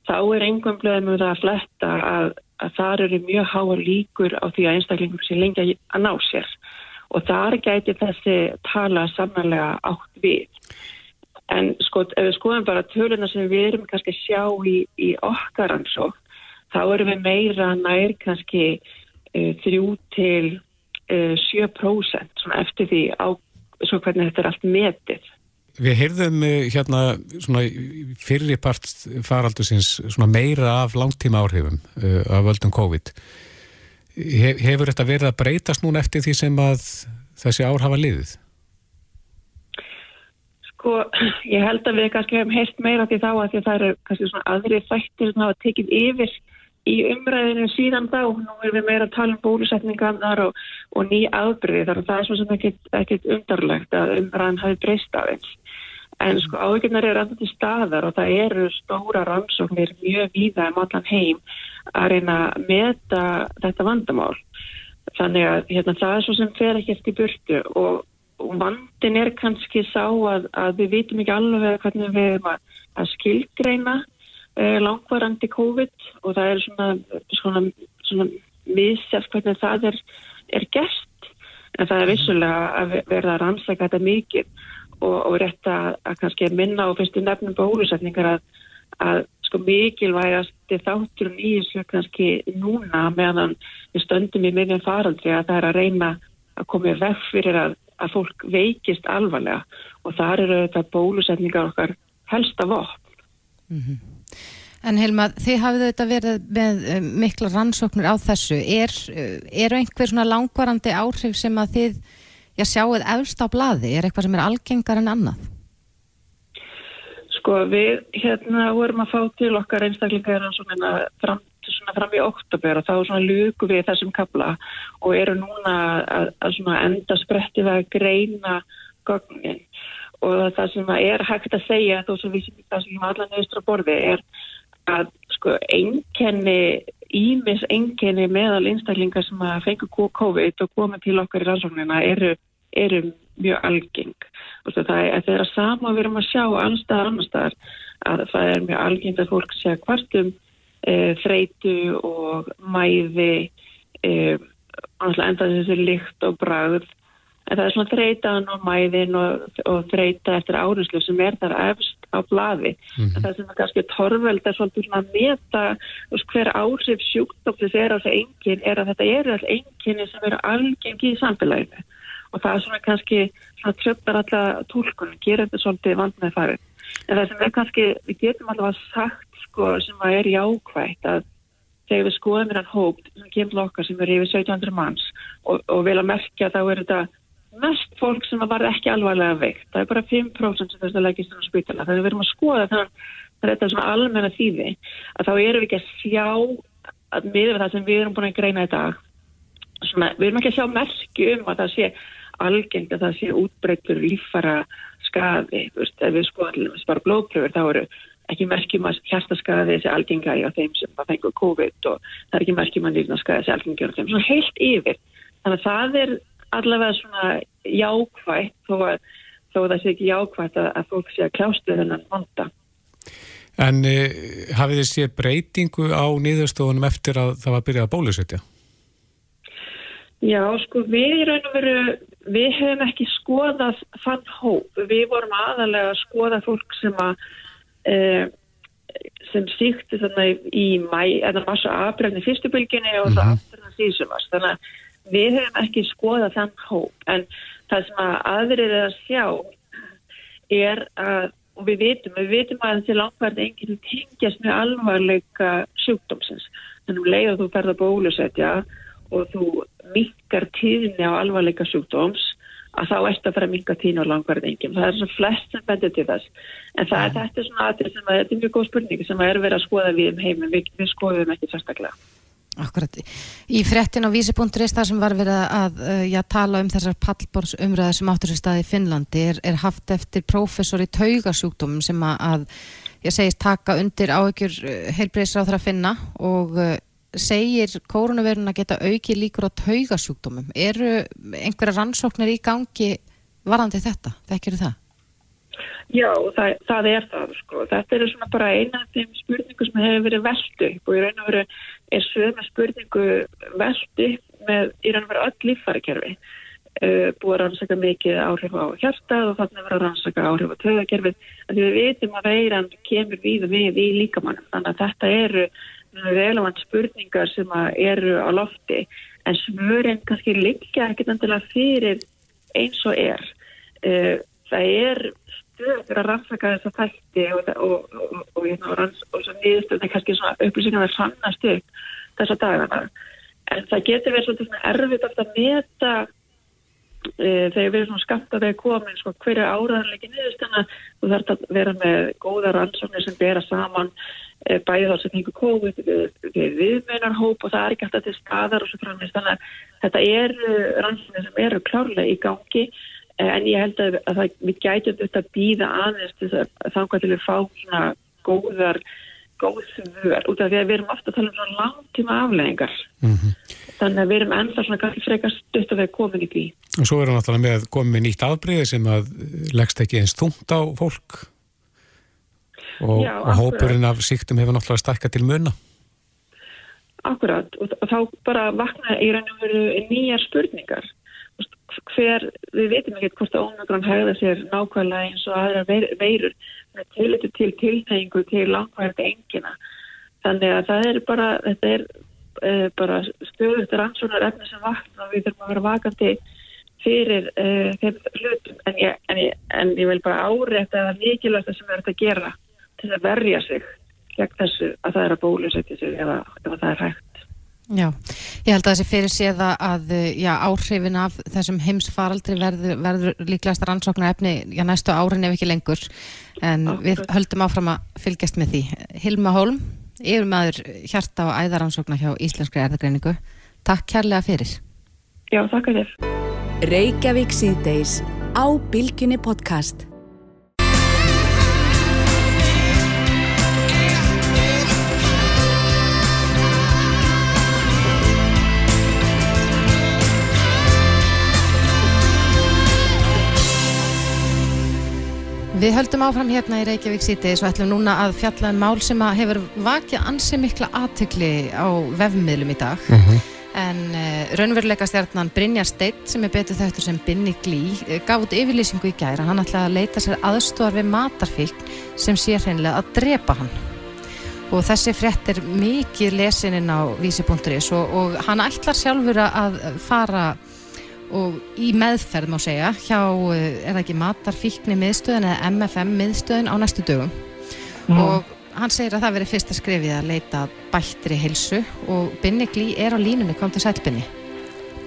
þá er engum blöðum um það að fletta að, að þar eru mjög háa líkur á því að einstaklingum sé lengi að ná sér. Og þar gæti þessi tala samanlega átt við. En sko, ef við skoðum bara töluna sem við erum kannski að sjá í, í okkar ansók, þá erum við meira nær kannski uh, þrjú til uh, 7% svona eftir því á svo hvernig þetta er allt metið. Við heyrðum hérna svona fyrirpart faraldusins svona meira af langtíma áhrifum uh, af völdum COVID. He, hefur þetta verið að breytast núna eftir því sem að þessi ár hafa liðið? Sko, ég held að við kannski hefum heilt meira til þá að því að það eru kannski svona aðri þættir sem hafa tekið yfir í umræðinu síðan þá. Nú erum við meira að tala um bólusetningarnar og, og ný aðbyrði þar og það er svona sem ekkit, ekkit undarlegt að umræðin hafi breyst af eins. En sko áhugjurnar eru alltaf til staðar og það eru stóra rannsóknir mjög víða um allan heim að reyna að meta þetta vandamál. Þannig að hérna, það er svo sem fer ekki eftir burtu og vandin er kannski sá að, að við vitum ekki alveg hvernig við erum að, að skilgreina uh, langvarandi COVID og það er svona, svona, svona missef hvernig það er, er gert. En það er vissulega að verða að rannsaka þetta mikið og, og rétt að, kannski minna og fyrstu nefnum bólusetningar að, að sko mikilvægast þátturinn í þessu kannski núna meðan við stöndum í miðjan faraldri að það er að reyna að koma í veg fyrir að að fólk veikist alvarlega og þar eru þetta bólusetningar okkar helsta vopn. Mm -hmm. En Helma, þið hafið þetta verið með eh, mikla rannsóknir á þessu. Er, eh, eru einhver svona langvarandi áhrif sem að þið já, sjáuð efst á bladi? Er eitthvað sem er algengar en annað? Sko við hérna vorum að fá til okkar einstaklingar rannsóknina fram svona fram í oktober og þá svona luku við þessum kabla og eru núna að, að svona enda sprettið að greina gögnin. Og það sem er hægt að segja þó sem við það sem allan nöðustur að borði er að sko einkenni ímis einkenni meðal einstaklingar sem að fengu COVID og koma til okkar í rannsóknina eru, eru mjög algeng. Það er að þeirra sama við erum að sjá annarstaðar annarstaðar að það er mjög algengt að fólk segja hvartum e, þreitu og mæði e, enda þessi lykt og bragð. En það er svona þreitaðan og mæðin og, og þreita eftir áruslu sem er þar efst á blaði. Mm -hmm. það sem er kannski torveld er svona að meta hver áhrif sjúkdóttis er á þessu engin er að þetta er alltaf enginni sem eru algengi í samfélaginu. Og það er svona kannski svona tröfnar alltaf tólkunum, gera þetta svolítið vand með farið en það sem er kannski, við getum alltaf sagt sko sem að er jákvægt að þegar við skoðum hérna hóp sem kemur okkar sem er yfir 1700 manns og, og vil að merkja þá er þetta mest fólk sem var ekki alvarlega veikt. Það er bara 5% sem þess að leggist á spítala. Þegar við erum að skoða þannig að þetta er svona almenna þýði að þá erum við ekki að sjá að miður það sem við erum búin að greina í dag svona, við erum ekki að sjá merki um að það sé algengt að það sé útbreytur lífara ef við skoðum bara blóðpröfur þá eru ekki merkjum að hjartaskaði þessi algengari á þeim sem að fengur COVID og það er ekki merkjum að nýrnaskaði þessi algengari á þeim. Svona heilt yfir þannig að það er allavega svona jákvægt þó að, þó að það sé ekki jákvægt að, að fólk sé að kljástu þennan vanda. En eh, hafið þið séð breytingu á niðurstofunum eftir að það var að byrja að bólusetja? Já, sko, við í raun og veru, við hefum ekki skoðað þann hóp. Við vorum aðalega að skoða fólk sem að, e, sem síkti þannig í mæ, eða massa afbreyfni fyrstubylginni og það aftur það síðsumast. Þannig að við hefum ekki skoðað þann hóp. En það sem að aðrir er að sjá er að, og við vitum, við vitum að þessi langvarði enginn tengjast með alvarleika sjúkdómsins. Þannig að um leið að þú ferða bólusetja og þú minkar tíðinni á alvarleika sjúkdóms að þá ert að fara að minka tíðinni á langvarðingum. Það er svona flest sem bendur til þess. En það er mm. þetta svona aðrið sem að þetta er mjög góð spurning sem að er verið að skoða við um heiminn. Við, við skoðum ekki sérstaklega. Akkurat. Í frettin á vísi.is þar sem var verið að já, tala um þessar pallbórsumræðar sem áttur sér staði í Finnlandi er, er haft eftir prófessor í taugasjúkdómum sem að, að ég segist taka undir áökjur heilbreyðsra á það að finna og segir koronavirun að geta auki líkur á taugasjúkdómum. Eru einhverja rannsóknir í gangi varandi þetta? Þekkir það? Já, það, það er það sko. Þetta er svona bara eina af þeim spurningu sem hefur verið veldu og í raun og veru er sögum spurningu veldu með í raun og veru öll líffærikerfi. Uh, búið að rannsaka mikið áhrif á hjartað og þannig að vera að rannsaka áhrif á töðakerfið. Við veitum að veiran kemur við og við í líkamannum. Þannig að þetta eru relevant spurningar sem eru á lofti en smörinn kannski liggja ekkert endilega fyrir eins og er. Uh, það er stöður að rannsaka þessa þætti og, og, og, og hérna, svo nýðustöðum kannski upplýsingar að sannast upp þessa dagana. En það getur verið svolítið erfitt að meta þegar við erum skamt að það er komin sko, hverja áraðanleiki nýðustöðuna þú þarf að vera með góða rannsóknir sem bera saman Eh, bæði þá sem hengur COVID við, við viðmeinarhóp og það er ekki alltaf til skadar og svo framins þannig að þetta eru rannsóknir sem eru klárlega í gangi eh, en ég held að, að það, við gætum þetta að býða aðeins þá hvað til við fá svona góðar góðsvör út af því að við erum ofta að tala um svona langtíma afleggingar mm -hmm. þannig að við erum ennþá svona kannski frekar stutt að við erum komin í því Og svo erum við náttúrulega með komið nýtt afbreyði sem að leggst ekki eins þungt á fólk og, Já, og hópurinn af síktum hefur náttúrulega stakka til munna. Akkurat og þá bara vakna í raun og veru nýjar spurningar. Hver, við veitum ekki hvort að ómögrann hegða sér nákvæmlega eins og aðra veirur með tilitur til tilnægingu til langvært engina. Þannig að það er bara, þetta er uh, bara stöðutur ansvonar efni sem vakna og við þurfum að vera vakandi fyrir uh, þeim hlutum en ég, en, ég, en ég vil bara áreita að það er mikilvægt það sem við erum að gera til að verja sig gegn þessu að það er að bólusetja sig ef, ef það er hægt. Já, ég held að þessi fyrir séða að já, áhrifin af þessum heimsfaraldri verður, verður líklegast rannsóknar efni já, næstu árin ef ekki lengur en Akkur. við höldum áfram að fylgjast með því. Hilma Holm, yfir maður hjarta og æðaransóknar hjá Íslenskri erðagreiningu. Takk kærlega fyrir. Já, takk að Við höldum áfram hérna í Reykjavík sítiðis og ætlum núna að fjalla um mál sem að hefur vakið ansi mikla aðtökli á vefmiðlum í dag. Mhm. -huh. En uh, raunveruleika stjarnan Brynjar Steitt sem er betur þauðtur sem Binni Glí uh, gaf út yfirlýsingu í gæra. Hann ætlaði að leita sér aðstofar við matarfíkn sem sé hreinlega að drepa hann. Og þessi frett er mikið lesininn á vísi.is og, og hann ætlar sjálfur að fara og í meðferð má segja hjá, eh, er það ekki matarfíkni miðstöðun eða MFM miðstöðun á næstu dögum mm. og hann segir að það veri fyrsta skrifið að leita bættri helsu og Binni Glí er á línunni, kom til sælbinni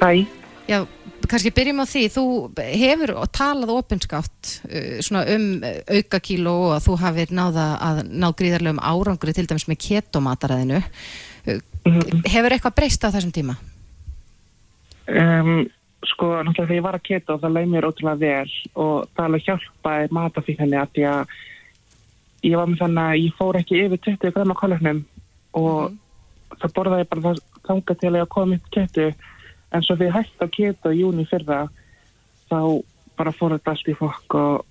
Æ Já, kannski byrjum á því, þú hefur talað opinskátt uh, um aukakíló og að þú hafið náða að ná gríðarlegum árangri til dæmis með ketomataræðinu mm -hmm. hefur eitthvað breyst á þessum tíma? Um sko, náttúrulega þegar ég var að keta og það leið mér ótrúlega vel og það alveg hjálpaði matafíkninni að því að ég var með þannig að ég fór ekki yfir 20 grama kólöfnum og mm. það borðaði bara það þanga til að ég kom upp ketu en svo við hægt að keto í júni fyrra þá bara fór þetta allt í fokk og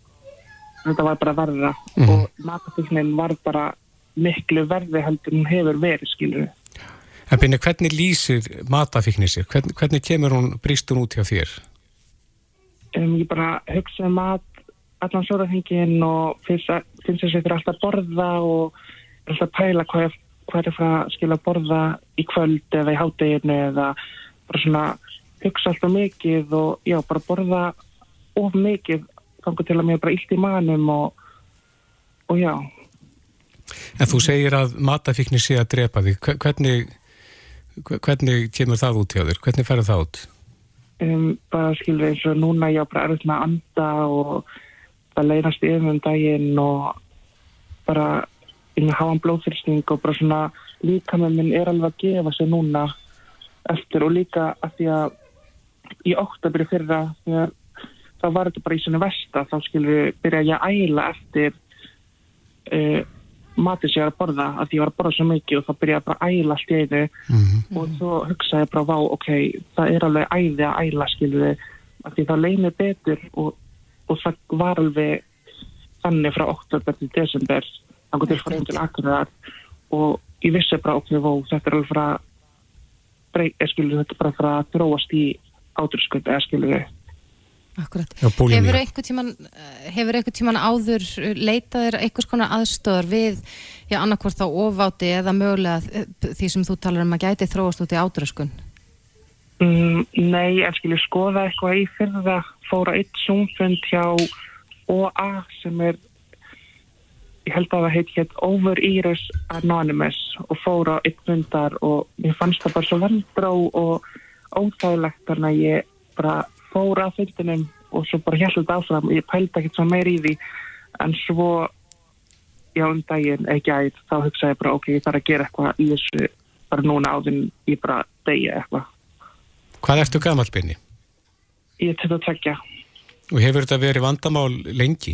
þetta var bara verða Mhm. og matafíknin var bara miklu verði heldur en hún hefur verið skilur En byrni, hvernig lýsir matafíknir sér? Hvern, hvernig kemur hún, brýst hún út hjá þér? um, ég bara hugsa um mat allan sjóraþingin og finnst þess að þetta er alltaf að borða og alltaf að pæla hvað hvað er frá að skilja að borða í kvöld eða í hádeginu eða bara svona hugsa alltaf mikið og já, bara borða of mikið þannig til að mér bara illt í manum og, og já En þú segir að matafíknir sé að drepa þig. Hve- Hvernig, hve- hvernig kemur það út hjá þér? Hvernig ferður það út? um, bara skilur eins og núna ég á bara erfitt með að anda og það leynast yfir um daginn og bara að hafa blóðfyrsting og bara svona líka með minn er alveg að gefa sig núna eftir og líka að því að í í fyrra þegar þá var þetta bara í svona versta þá skilur byrja ég að æla eftir uh, matið sem ég var að borða að ég var að borða svo mikið og þá byrja ég bara að æla allt í einu. Og svo hugsaði ég bara vá, ok, það er alveg æði að æla skilur við, af því það leynir betur og, og það var alveg þannig frá oktober til desember, þannig til fórum til akkurat og ég vissi bara ok, vá, þetta er alveg frá við, þetta er bara frá að þróast í átursköld, eða skilur við Akkurat. Hefur einhver tíman, hefur einhver tíman áður leitaðir einhvers konar aðstöðar við, já, annarkvort þá ofáti eða mögulega eh, því sem þú talar um að gæti þróast út í átröskun? Mm, nei, en skilju skoða eitthvað í fyrra fóra eitt súmfund hjá OA sem er ég held að það heit hétt Over Ears Anonymous og fóra eitt fundar og mér fannst það bara svo veldrá og óþægilegt þannig að ég bara fóra að fundinum og svo bara hjálpa þetta áfram og ég pældi ekkert svo meir í því en svo já um daginn ekki að þá hugsaði ég bara ok, ég þarf að gera eitthvað í þessu bara núna áðin ég bara degja eitthvað Hvað ertu gamall, Byrni? Ég er til að tekja. Og hefur þetta verið vandamál lengi?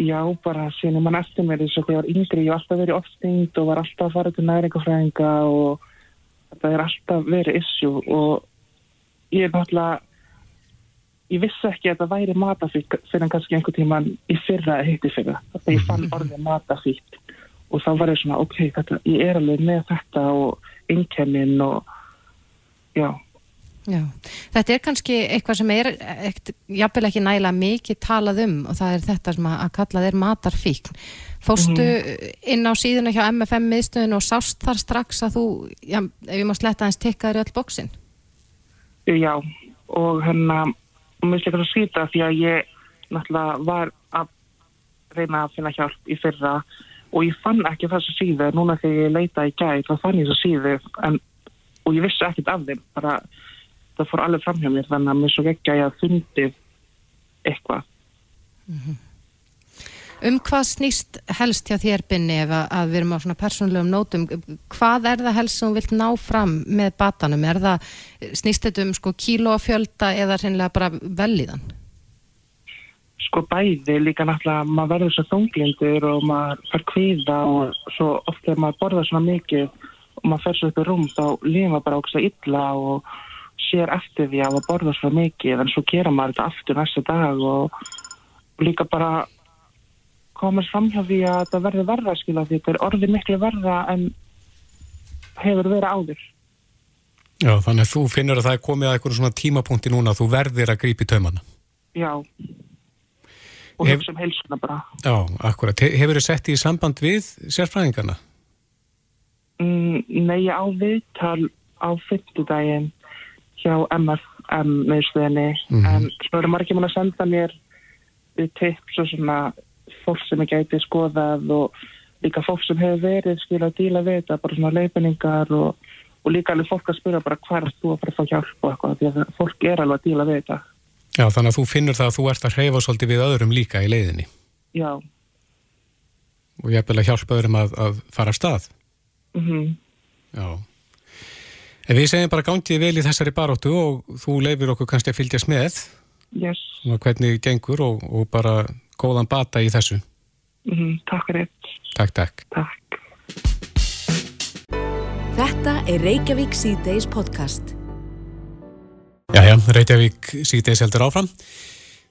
Já, bara síðan mann eftir mér þess að ég var yngri, ég var alltaf verið ofstingt og var alltaf að fara til næringafræðinga og þetta er alltaf verið issue og ég er náttúrulega, ég vissi ekki að þetta væri matafík fyrir kannski einhver tíman í fyrra eða hitti fyrra. Þetta ég fann orðið matafík og þá var ég svona, ok, þetta, ég er alveg með þetta og innkennin og já. Já, þetta er kannski eitthvað sem er jafnvel ekki nægilega mikið talað um og það er þetta sem að, kalla þeir matarfíkn. Fóstu inn á síðuna hjá MFM miðstöðun og sást þar strax að þú, já, ef ég má sletta aðeins tekkaður öll bóksin? Já, og hérna, og mér finnst ekki að skýta því að ég náttúrulega var að reyna að finna hjálp í fyrra og ég fann ekki þessu síðu, núna þegar ég leita í gæð þá fann ég þessu síðu en, og ég vissi ekkert af þeim, bara það fór alveg fram hjá mér þannig að mér svo ekki að ég hafði fundið eitthvað. Um hvað snýst helst hjá þér, Binni, ef að, að við erum á svona persónulegum nótum, hvað er það helst sem þú vilt ná fram með batanum? Er það, snýst þetta um sko kílófjölda eða hreinlega bara velíðan? Sko bæði líka náttúrulega, maður verður svo þunglindur og maður fær kvíða og svo oft þegar maður borðar svona mikið og maður fer svo upp í rúm þá lífum maður bara ógst illa og sér eftir því að maður borðar svo mikið en svo gera maður þetta aftur næsta dag og líka bara komast fram hjá því að þetta verður verða skilja því þetta er orðið miklu verða en hefur verið áður. Já, þannig að þú finnur að það er komið að eitthvað svona tímapunkti núna að þú verðir að grípa í taumana. Já. Og Hef- hugsa um heilsuna bara. Já, akkurat. He- Hefur þið sett í samband við sérfræðingarna? Mm, nei, á viðtal á fyrstudaginn hjá MFM meðstöðinni Mhm. en svo eru margir mann að senda mér tips og svona fólk sem ég gæti skoðað og líka fólk sem hefur verið skil að díla við þetta, bara svona leifinningar og, og líka alveg fólk að spyrja bara hvað er þú að fara að fá hjálp og eitthvað því að fólk er alveg að díla við þetta. Já, þannig að þú finnur það að þú ert að hreyfa svolítið við öðrum líka í leiðinni. Já, og ég er að hjálpa öðrum að, að fara af stað. mhm. Já. En við segjum bara gangið vel í þessari baróttu og þú leifir okkur kannski að fylgjast með. Yes, svona hvernig gengur og, og bara góðan bata í þessu. mhm, takk fyrir Takk, takk. takk Þetta er Reykjavík C-Days podcast. Jæja, Reykjavík síðdeis heldur áfram.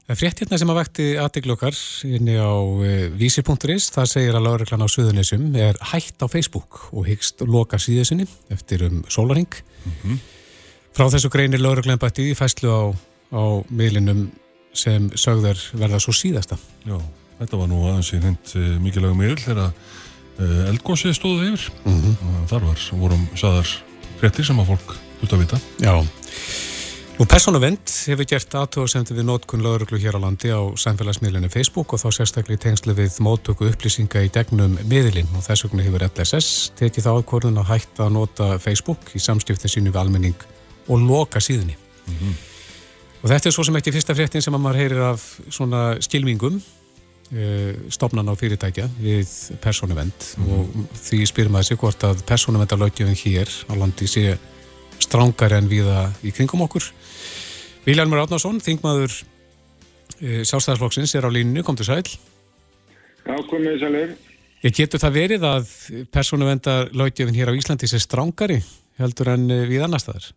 Það er frétt hérna sem að vekti aðdeglokkar inni á uh, vísi.is. Það segir að lauriklan á Suðunisum er hætt á Facebook og hyggst loka síðusinni eftir um sólaring. Mhm. Frá þessu greinir lauriklan bætti í fæslu á, á miðlinum sem sögðar verða svo síðasta. Já, þetta var nú aðeins í hund uh, mikilvægum miðl þegar uh, eldgósið stóðu yfir. Mhm. Og Þar var, vorum saðar fréttir sem að fólk þurft að vita. Já. Nú, Personuvend hefur gert aðtóðsendu við nótkun lauruglu hér á landi á samfélagsmiðlunni Facebook og þá sérstaklega í tengslu við móttöku upplýsinga í gegnum miðlinn og þess vegna hefur LSS tekið þá ákvörðun að hætta að nota Facebook í samskiptin sínu við almenning og loka síðunni. Og þetta er svo sem ekki fyrsta fréttin sem að maður heyrir af svona skilmingum uh, stopnan á fyrirtækja við Personuvend og því spyrir maður sig hvort að Personuvendalöggjöfin hér á landi sé strángari en viða í kringum okkur. Viljarmur Átnarsson, þingmaður uh, sjálfstæðarsflokksins er á línu, kom til sæl. Já, komið sælur. Ég getur það verið að persónuvendalöggjöfin hér á Íslandi sé strángari heldur en uh, við annar staðar?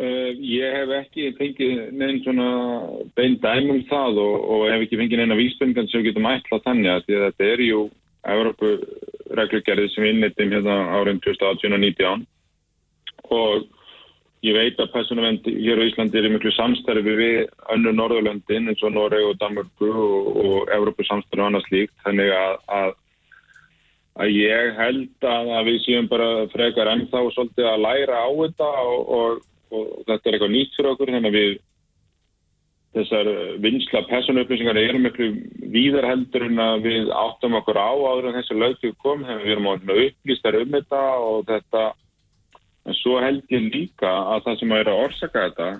Uh, ég hef ekki fengið neinn svona bein dæmum það og, og hef ekki fengið neina vísböngan sem getum ætlað þannig að þetta er jú Európu reglugerðið sem við innittum hérna árin 2018 og 19 og ég veit að personuvendi hér á Íslandi er í miklu samstarfi við önnu Norðurlöndin eins og Noreg og Danmarku og, og Európu samstarfi og annað slíkt. Þannig að, að að ég held að, að við séum bara frekar ennþá svolítið að læra á þetta og, og, og þetta er eitthvað nýtt fyrir okkur þannig að við þessar vinsla personuupplýsingar eru miklu víðar heldur en að við áttum okkur á áður en þessi lögtu kom þannig að við erum að upplýstar um þetta og þetta. En svo held ég líka að það sem er að orsaka þetta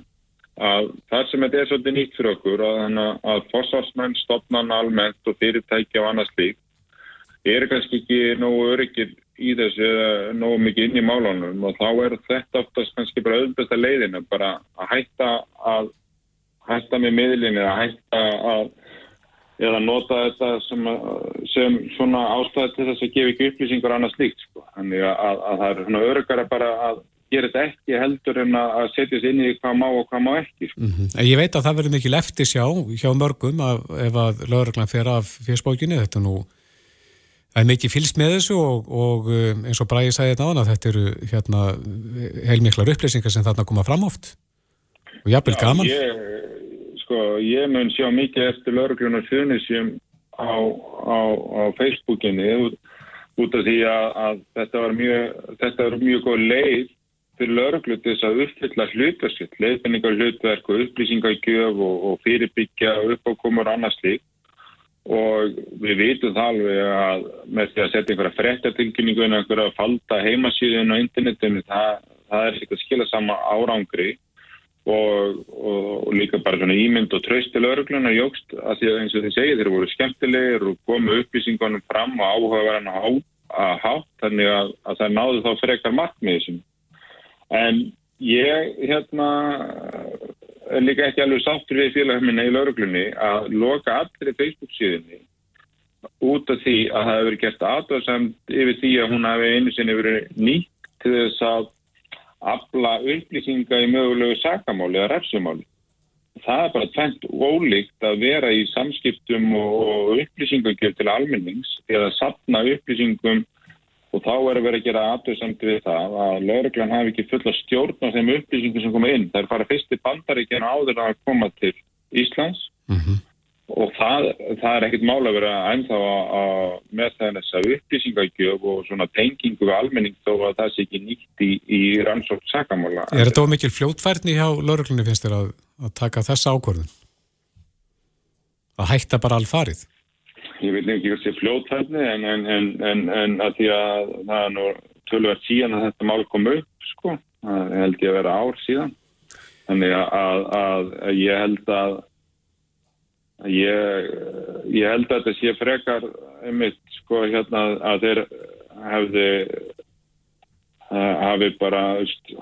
að það sem þetta er svolítið nýtt fyrir okkur að, að, að fórsvarsmenn, stopnan almennt og fyrirtækja og annars líkt eru kannski ekki nógu öryggir í þessu eða nógu mikið inn í málunum og þá er þetta oftast kannski bara auðvitað leiðinu bara að hætta að hætta með miðlinni að hætta að eða nota þetta sem, sem svona ástæði til þess að gefa ekki upplýsingar annars líkt sko. Þannig að, að, að það er svona örugara bara að gera þetta ekki heldur en að setja sér inn í hvað má og hvað má ekki. Sko. Mm -hmm. Ég veit að það verður mikið lefti sjá hjá mörgum að, ef að lauruglan fer af fjöspókinni, þetta nú það er mikið fylst með þessu og, og eins og Bræði sagði þetta án að þetta eru hérna, heilmiklar upplýsingar sem þarna koma fram oft og jafnvel gaman. Ég, sko, ég mun sjá mikið eftir lauruglunar fjönisjum á, á, á Facebookinni út, út af því að, að þetta var mjög, þetta var mjög góð leið fyrir lauruglu til þess að uppfylla hlutversitt, leiðbenningar hlutverk og upplýsingargjöf og, og fyrirbyggja uppákomur og annars lík og við vitum það alveg að með því að setja einhverja frettatilkynningu en einhverja falda heimasíðun á internetinu, það, það er eitthvað skila sama árangri og, og, og líka bara svona ímynd og tröst til öruglunar jógst að því að eins og þið segið þeir voru skemmtilegir og komu upplýsingunum fram og áhugaverðan að hátt þannig að, að það náðu þá frekar markmið þessum. En ég hérna líka ekki alveg sáttur við félagminna í lauruglunni að loka allir Facebook síðunni út af því að það hefur gert aðdóðsamt yfir því að hún hefði einu sinni verið nýtt til þess að afla upplýsinga í mögulegu sakamáli eða refsumáli. Það er bara tvent ólíkt að vera í samskiptum og upplýsingagjöf til almennings eða sapna upplýsingum og þá er að vera að gera aðdöðsamt við það að lauruglan hafi ekki fulla stjórn á þeim upplýsingum sem koma inn. Það er fara fyrst í bandaríkjana áður að koma til Íslands mm -hmm. og það, það er ekkit mál að vera ennþá að með þess að upplýsingagjöf og svona tengingu við almenning þó að það sé ekki nýtt í, í rannsótt sakamála. Er þetta mikil fljótfærni hjá lauruglunni finnst þér að, að taka þessa ákvörðun? Að hætta bara alfarið? Ég veit ekki hvort sé fljóðfærni en, en, en, en, en að því að það er nú tölvært síðan að þetta mál kom upp sko, það held ég að vera ár síðan. Þannig að, að, að, að ég held að ég, ég held að þetta sé frekar einmitt sko hérna að þeir hefði hafi bara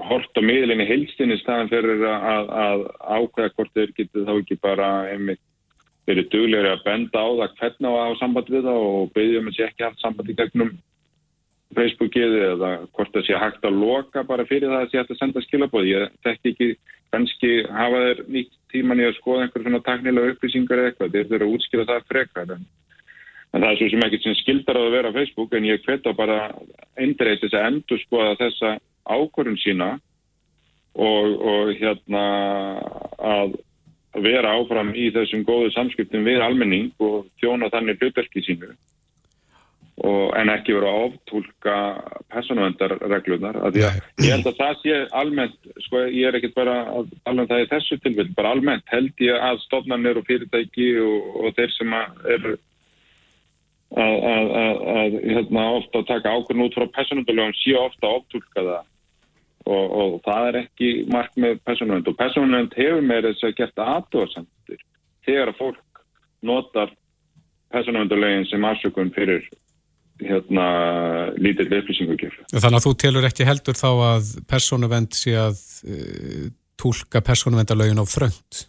hort á miðlinni heilstinni staðan fyrir að ákveða hvort þeir getur þá ekki bara einmitt verið duglegri að benda á það hvernig á samband við það og um að sé ekki haft samband í gegnum Facebookið eða hvort það sé hægt að loka bara fyrir það að sé hægt að senda skilabóð. Ég þekki ekki, kannski hafa þeir nýtt tíman í að skoða einhver svona taknilega upplýsingar eða eitthvað. Þeir þurfa að útskýra það frekar. En, en það er svo sem ekkert sem skildar að vera á Facebook en ég hveta bara eindreist þess að endur skoða þessa ákvörðun sína og, og hérna að vera áfram í þessum góðu samskiptum við almenning og þjóna þannig hlutverki sínu. Og, en ekki vera að oftúlka personuvendarreglunar ég held að það sé almennt sko ég er ekkert bara alveg það í þessu tilvill, bara almennt held ég að stofnarnir og fyrirtæki og, og þeir sem eru að, að, að, að hérna, ofta taka ákveðin út frá personuvendarlegum sé ofta að oftúlka það og, og það er ekki mark með personuvennd og personuvennd hefur með þess að geta aðdóðsendur þegar að fólk notar personuvendarlegin sem afsökun fyrir hérna lítill upplýsingugjöf. Þannig að þú telur ekki heldur þá að persónuvend sé að uh, tólka persónuvendalögin á frönd?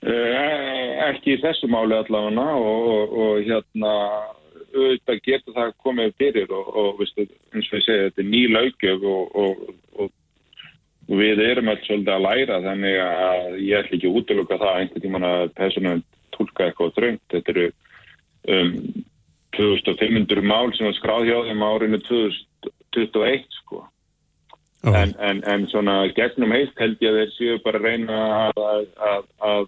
Uh, ekki í þessu máli allavega og, og, og hérna auðvitað getur það komið fyrir og, og viðstu, eins og ég segi þetta er ný laugjöf og við erum alls svolítið að læra þannig að ég ætl ekki útlöka það einhvern tíman að persónuvend tólka eitthvað dröngt. Þetta eru um, 2500 mál sem var skráð hjá þeim árinu 2021 sko. En, en, en svona gegnum heilt held ég að þeir séu bara að reyna að, að, að,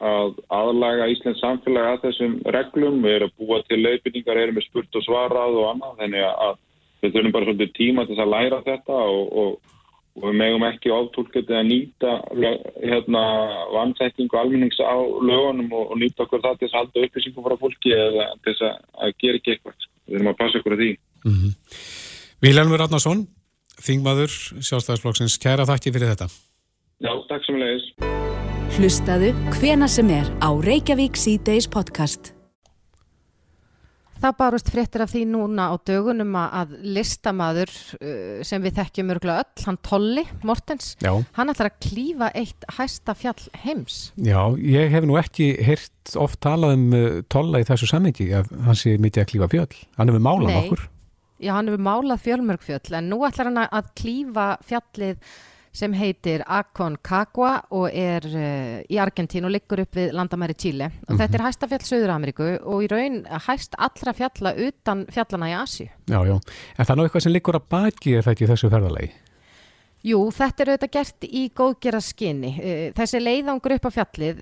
að aðlaga Íslands samfélag að þessum reglum. Við erum að búa til leifinningar, erum með spurt og svarað og annað. Þannig að við þurfum bara svolítið tíma til að læra þetta og, og og við megum ekki áttúlketið að nýta hérna, vansettingu almennings á lögunum og, og nýta okkur það til að halda upplýsingum frá fólki eða til þess að gera ekki eitthvað. Við erum að passa okkur að því. Mm -hmm. Vilhelmur Adnarsson, þingmaður sjálfstæðisflokksins, kæra þakki fyrir þetta. Já, takk sem leiðis. Hlustaðu hvena sem er á Reykjavík C-Days podcast. Það barust fréttir af því núna á dögunum að listamaður uh, sem við þekkjum örgulega öll, hann Tolli Mortens, Já. hann ætlar að klífa eitt hæsta fjall heims. Já, ég hef nú ekki heyrt oft talað um uh, Tolla í þessu sammingi að hann sé myndi að klífa fjöll. Hann hefur málað okkur. Já, hann hefur málað fjölmörg fjöll en nú ætlar hann að klífa fjallið sem heitir Aconcagua og er uh, í Argentín og liggur upp við landamæri Chile. Og mm -hmm. þetta er hæsta fjall Söður-Ameríku og í raun hæst allra fjalla utan fjallana í Asi. Já, já. En það er náðu eitthvað sem liggur að baki það ekki þessu ferðalegi? Jú, þetta er auðvitað gert í góðgera skinni. Þessi leiðangur upp á fjallið,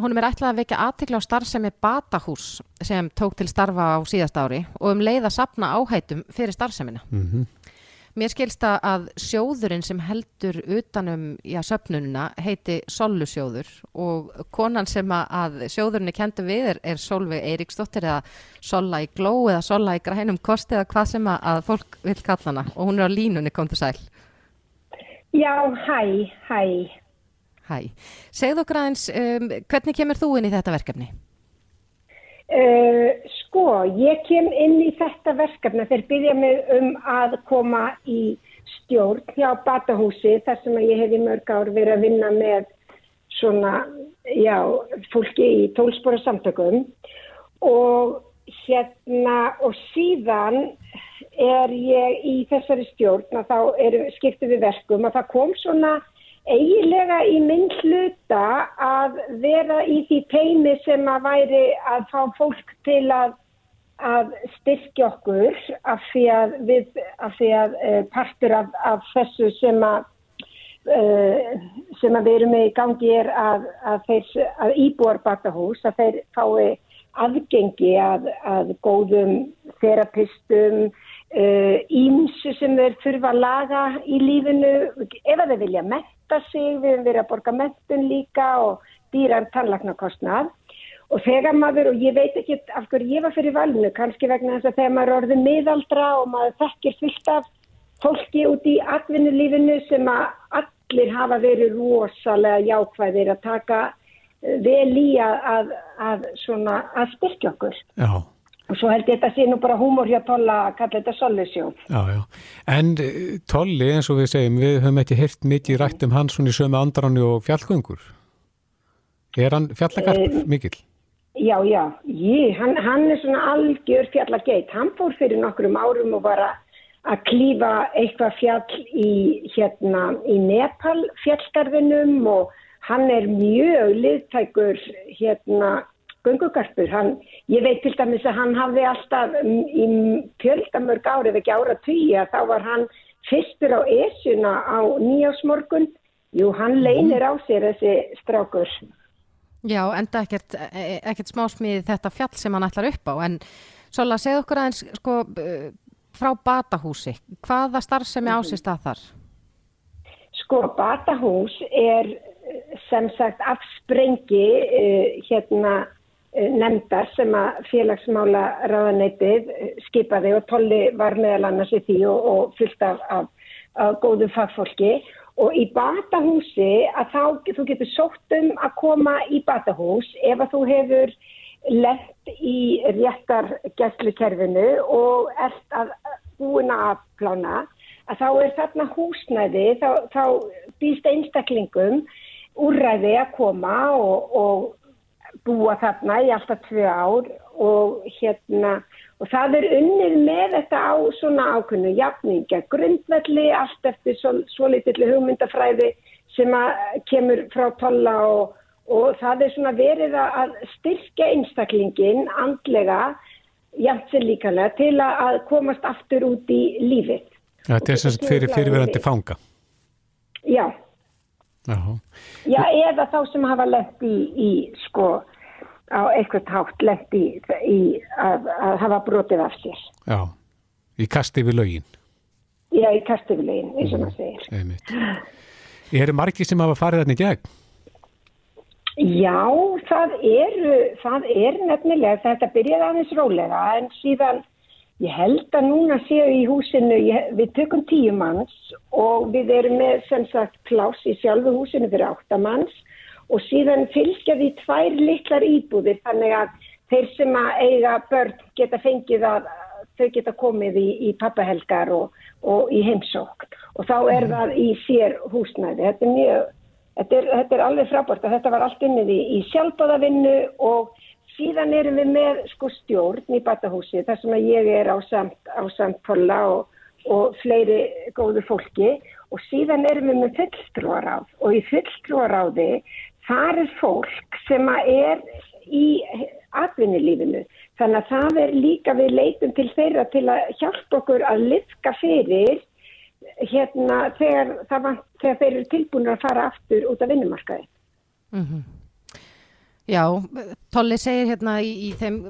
honum er ætlað að vekja aðtikla á starfsemi Batahús sem tók til starfa á síðast ári og um leið að sapna áhættum fyrir starfsemina. Mm -hmm. Mér skilsta að sjóðurinn sem heldur utanum já, söpnununa heiti Sollusjóður og konan sem að sjóðurinni kendu við er, er Solveig Eiríksdóttir eða Solla í gló eða Solla í grænum kosti eða hvað sem að fólk vil kalla hana og hún er á línunni, kom til sæl. Já, hæ, hæ. Hæ. Segð okkur aðeins, um, hvernig kemur þú inn í þetta verkefni? Uh, sko, ég kem inn í þetta verkefni. Þegar byrja mig um að koma í stjórn hjá Batahúsi þar sem ég hef í mörg ár verið að vinna með svona, já, fólki í tólspóra samtökum og hérna og síðan er ég í þessari stjórn að þá skiptum við verkum að það kom svona eiginlega í minn hluta að vera í því teimi sem að væri að fá fólk til að, að styrkja okkur af því að, við, af því að uh, partur af, af þessu sem að, uh, sem að við erum með í gangi er að, þeir, íbúar batahús að þeir fái aðgengi að góðum þerapistum ímsu uh, sem þeir þurfa að laga í lífinu ef að þeir vilja metta sig, við hefum verið að borga mettun líka og dýrar tannlagnarkostnað og þegar maður, og ég veit ekki af hverju ég var fyrir valinu, kannski vegna þess að þegar maður er orðið miðaldra og maður þekkir fullt af fólki út í atvinnulífinu sem að allir hafa verið rosalega jákvæðir að taka vel í að, að, að, að styrkja okkur. Já. Og svo held ég þetta sé nú bara húmor hjá Tolla að kalla þetta Sollisjón. Já, já. En eh, Tolli, eins og við segjum, við höfum ekki hirt mikið rætt um hans svona í sömu andarannu og fjallgöngur. Er hann fjallagarpur e, mikill? Já, já, ég, hann, hann er svona algjör fjallageit. Hann fór fyrir nokkrum árum og var að klífa eitthvað fjall í, hérna, í Nepal fjallgarðinum og hann er mjög liðtækur hérna gungugarpur. Hann, ég veit til dæmis að hann hafði alltaf í fjöldamörg árið ekki ára að þá var hann fyrstur á esuna á nýjásmorgun. Jú, hann leynir á sér þessi strákur. Já, enda ekkert, ekkert smásmið þetta fjall sem hann ætlar upp á, en Sola, segð okkur aðeins, sko, frá Batahúsi. Hvaða starfsemi mm -hmm. ásist að þar? Sko, Batahús er sem sagt af sprengi uh, hérna nefndar sem að félagsmála ráðaneytið skipaði og tolli var meðal annars í því og, og fyllt af, af, af góðu fagfólki. Og í Batahúsi að þá þú getur sótt um að koma í Batahús ef að þú hefur lett í réttar gæslukerfinu og ert að búin að plána að þá er þarna húsnæði, þá, þá býst einstaklingum úrræði að koma og, og búa þarna í alltaf tvö ár og hérna og það er unnið með þetta á svona ákunnu jafninga, grundvelli allt eftir svo, svo litilli hugmyndafræði sem kemur frá tolla og og það er svona verið að styrka einstaklingin andlega jæmt sem líkalega til að komast aftur út í lífið. Ja, þetta er sem fyrir fyrirverandi fanga? Já. Já. Já, eða þá sem hafa lett í, í sko, á eitthvað hátt lett í, í að, að hafa brotið af sér. Já, í kasti við lögin. Já, í kasti við lögin, eins og maður segir. Einmitt. Ég er margir sem hafa farið þarna í gegn. Já, það er, það er nefnilega, þetta byrjaði aðeins rólega en síðan ég held að núna séu í húsinu, ég, við tökum tíu manns og við erum með sem sagt pláss í sjálfu húsinu fyrir áttamanns og síðan fylgja því tvær litlar íbúðir þannig að þeir sem að eiga börn geta fengið að þau geta komið í, í pappahelgar og, og í heimsókn og þá er mhm. það í sér húsnæði, þetta er mjög Þetta er, þetta er alveg frábært að þetta var allt innið í, í sjálfbáðavinnu og síðan erum við með sko stjórn í Batahúsi þar sem að ég er á samt, Polla og, og fleiri góðu fólki og síðan erum við með fulltrúaráð og í fulltrúaráði þar er fólk sem að er í atvinnilífinu þannig að það er líka við leitum til þeirra til að hjálpa okkur að liðka fyrir hérna þegar, var, þegar þeir eru tilbúinir að fara aftur út af vinnumarkaði. Mm -hmm. Já, Tolli segir hérna í, í þeim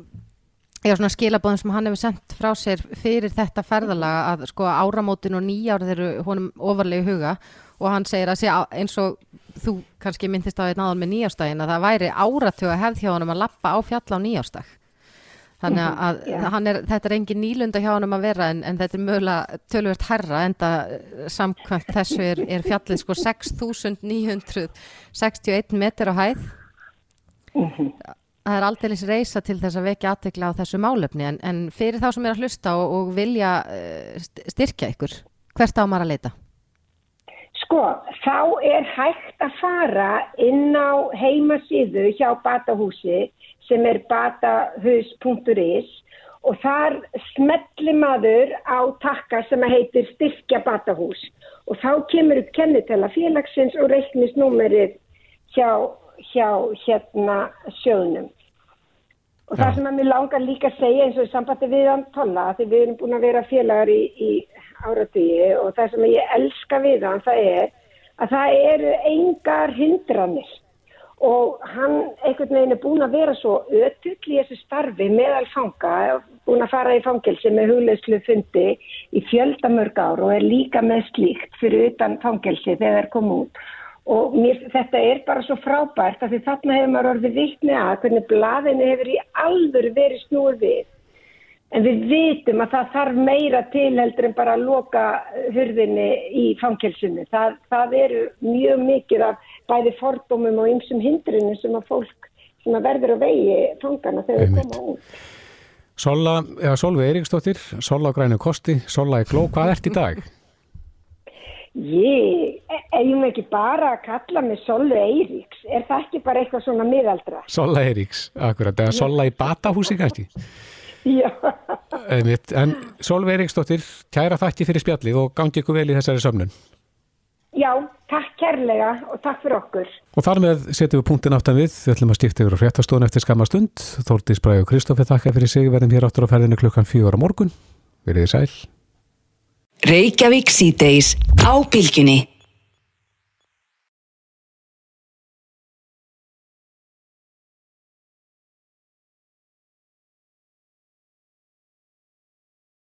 Já, svona skilabóðum sem hann hefur sendt frá sér fyrir þetta ferðalaga að sko áramótin og nýjár þeir eru honum ofarlegu huga og hann segir að sé eins og þú kannski myndist á einn aðan með nýjárstagin að það væri áratöga hefð hjá honum að lappa á fjalla á nýjárstag. Þannig mhm, að yeah. er, þetta er engin nýlunda hjá hann um að vera en, en þetta er mögulega tölvört herra en það samkvæmt þessu er, er fjallið sko 6.961 metr á hæð. Mm -hmm. Það er aldrei reysa til þess að vekja aðtegla á þessu málefni en, en fyrir þá sem er að hlusta og, og vilja uh, styrkja ykkur, hvert á maður að leita? Sko, þá er hægt að fara inn á heimasíðu hjá Batahúsi sem er batahus.is og þar smelli maður á takka sem heitir styrkja batahús og þá kemur upp kennitela félagsins og reiknisnúmerið hjá, hjá hérna sjöðnum. Og það sem að mér langar líka að segja eins og í sambandi við hann tolla, því við erum búin að vera félagar í, í áratíi og það sem ég elska við hann það er að það eru engar hindranir. Og hann einhvern veginn er búin að vera svo ötull í þessu starfi meðal fanga, búin að fara í fangelsi með hugleyslu fundi í fjöldamörg ár og er líka með slíkt fyrir utan fangelsi þegar það er komið út og mér, þetta er bara svo frábært að því þarna hefur maður orðið vittni að hvernig blaðinu hefur í alvöru verið snúið við En við vitum að það þarf meira til heldur en bara að loka hurðinni í fangelsinu. Það, það eru mjög mikið af bæði fordómum og ymsum hindrinu sem að fólk sem að verður að vegi fangana þegar það koma út. Sola, eða Solveig Eiríksdóttir, Sola á grænu kosti, Sola í gló, hvað ert í dag? Ég, eigum við ekki bara að kalla mig Sollu Eiríks? Er það ekki bara eitthvað svona miðaldra? Sola Eiríks, akkurat, eða Sola í batahúsi kannski. Já, Einmitt. En Solveig Eiríksdóttir, kæra þakki fyrir spjallið og gangi ykkur vel í þessari sömnun. já, takk kærlega og takk fyrir okkur. Og þar með setjum við punktin áttan við, við ætlum að skipta yfir á fréttastofun eftir skamma stund. Þórdís Bræði og Kristófi þakka fyrir sig, verðum hér áttur á ferðinu klukkan á morgun. Verið þið sæl. Reykjavík síðdeis á bylgjunni.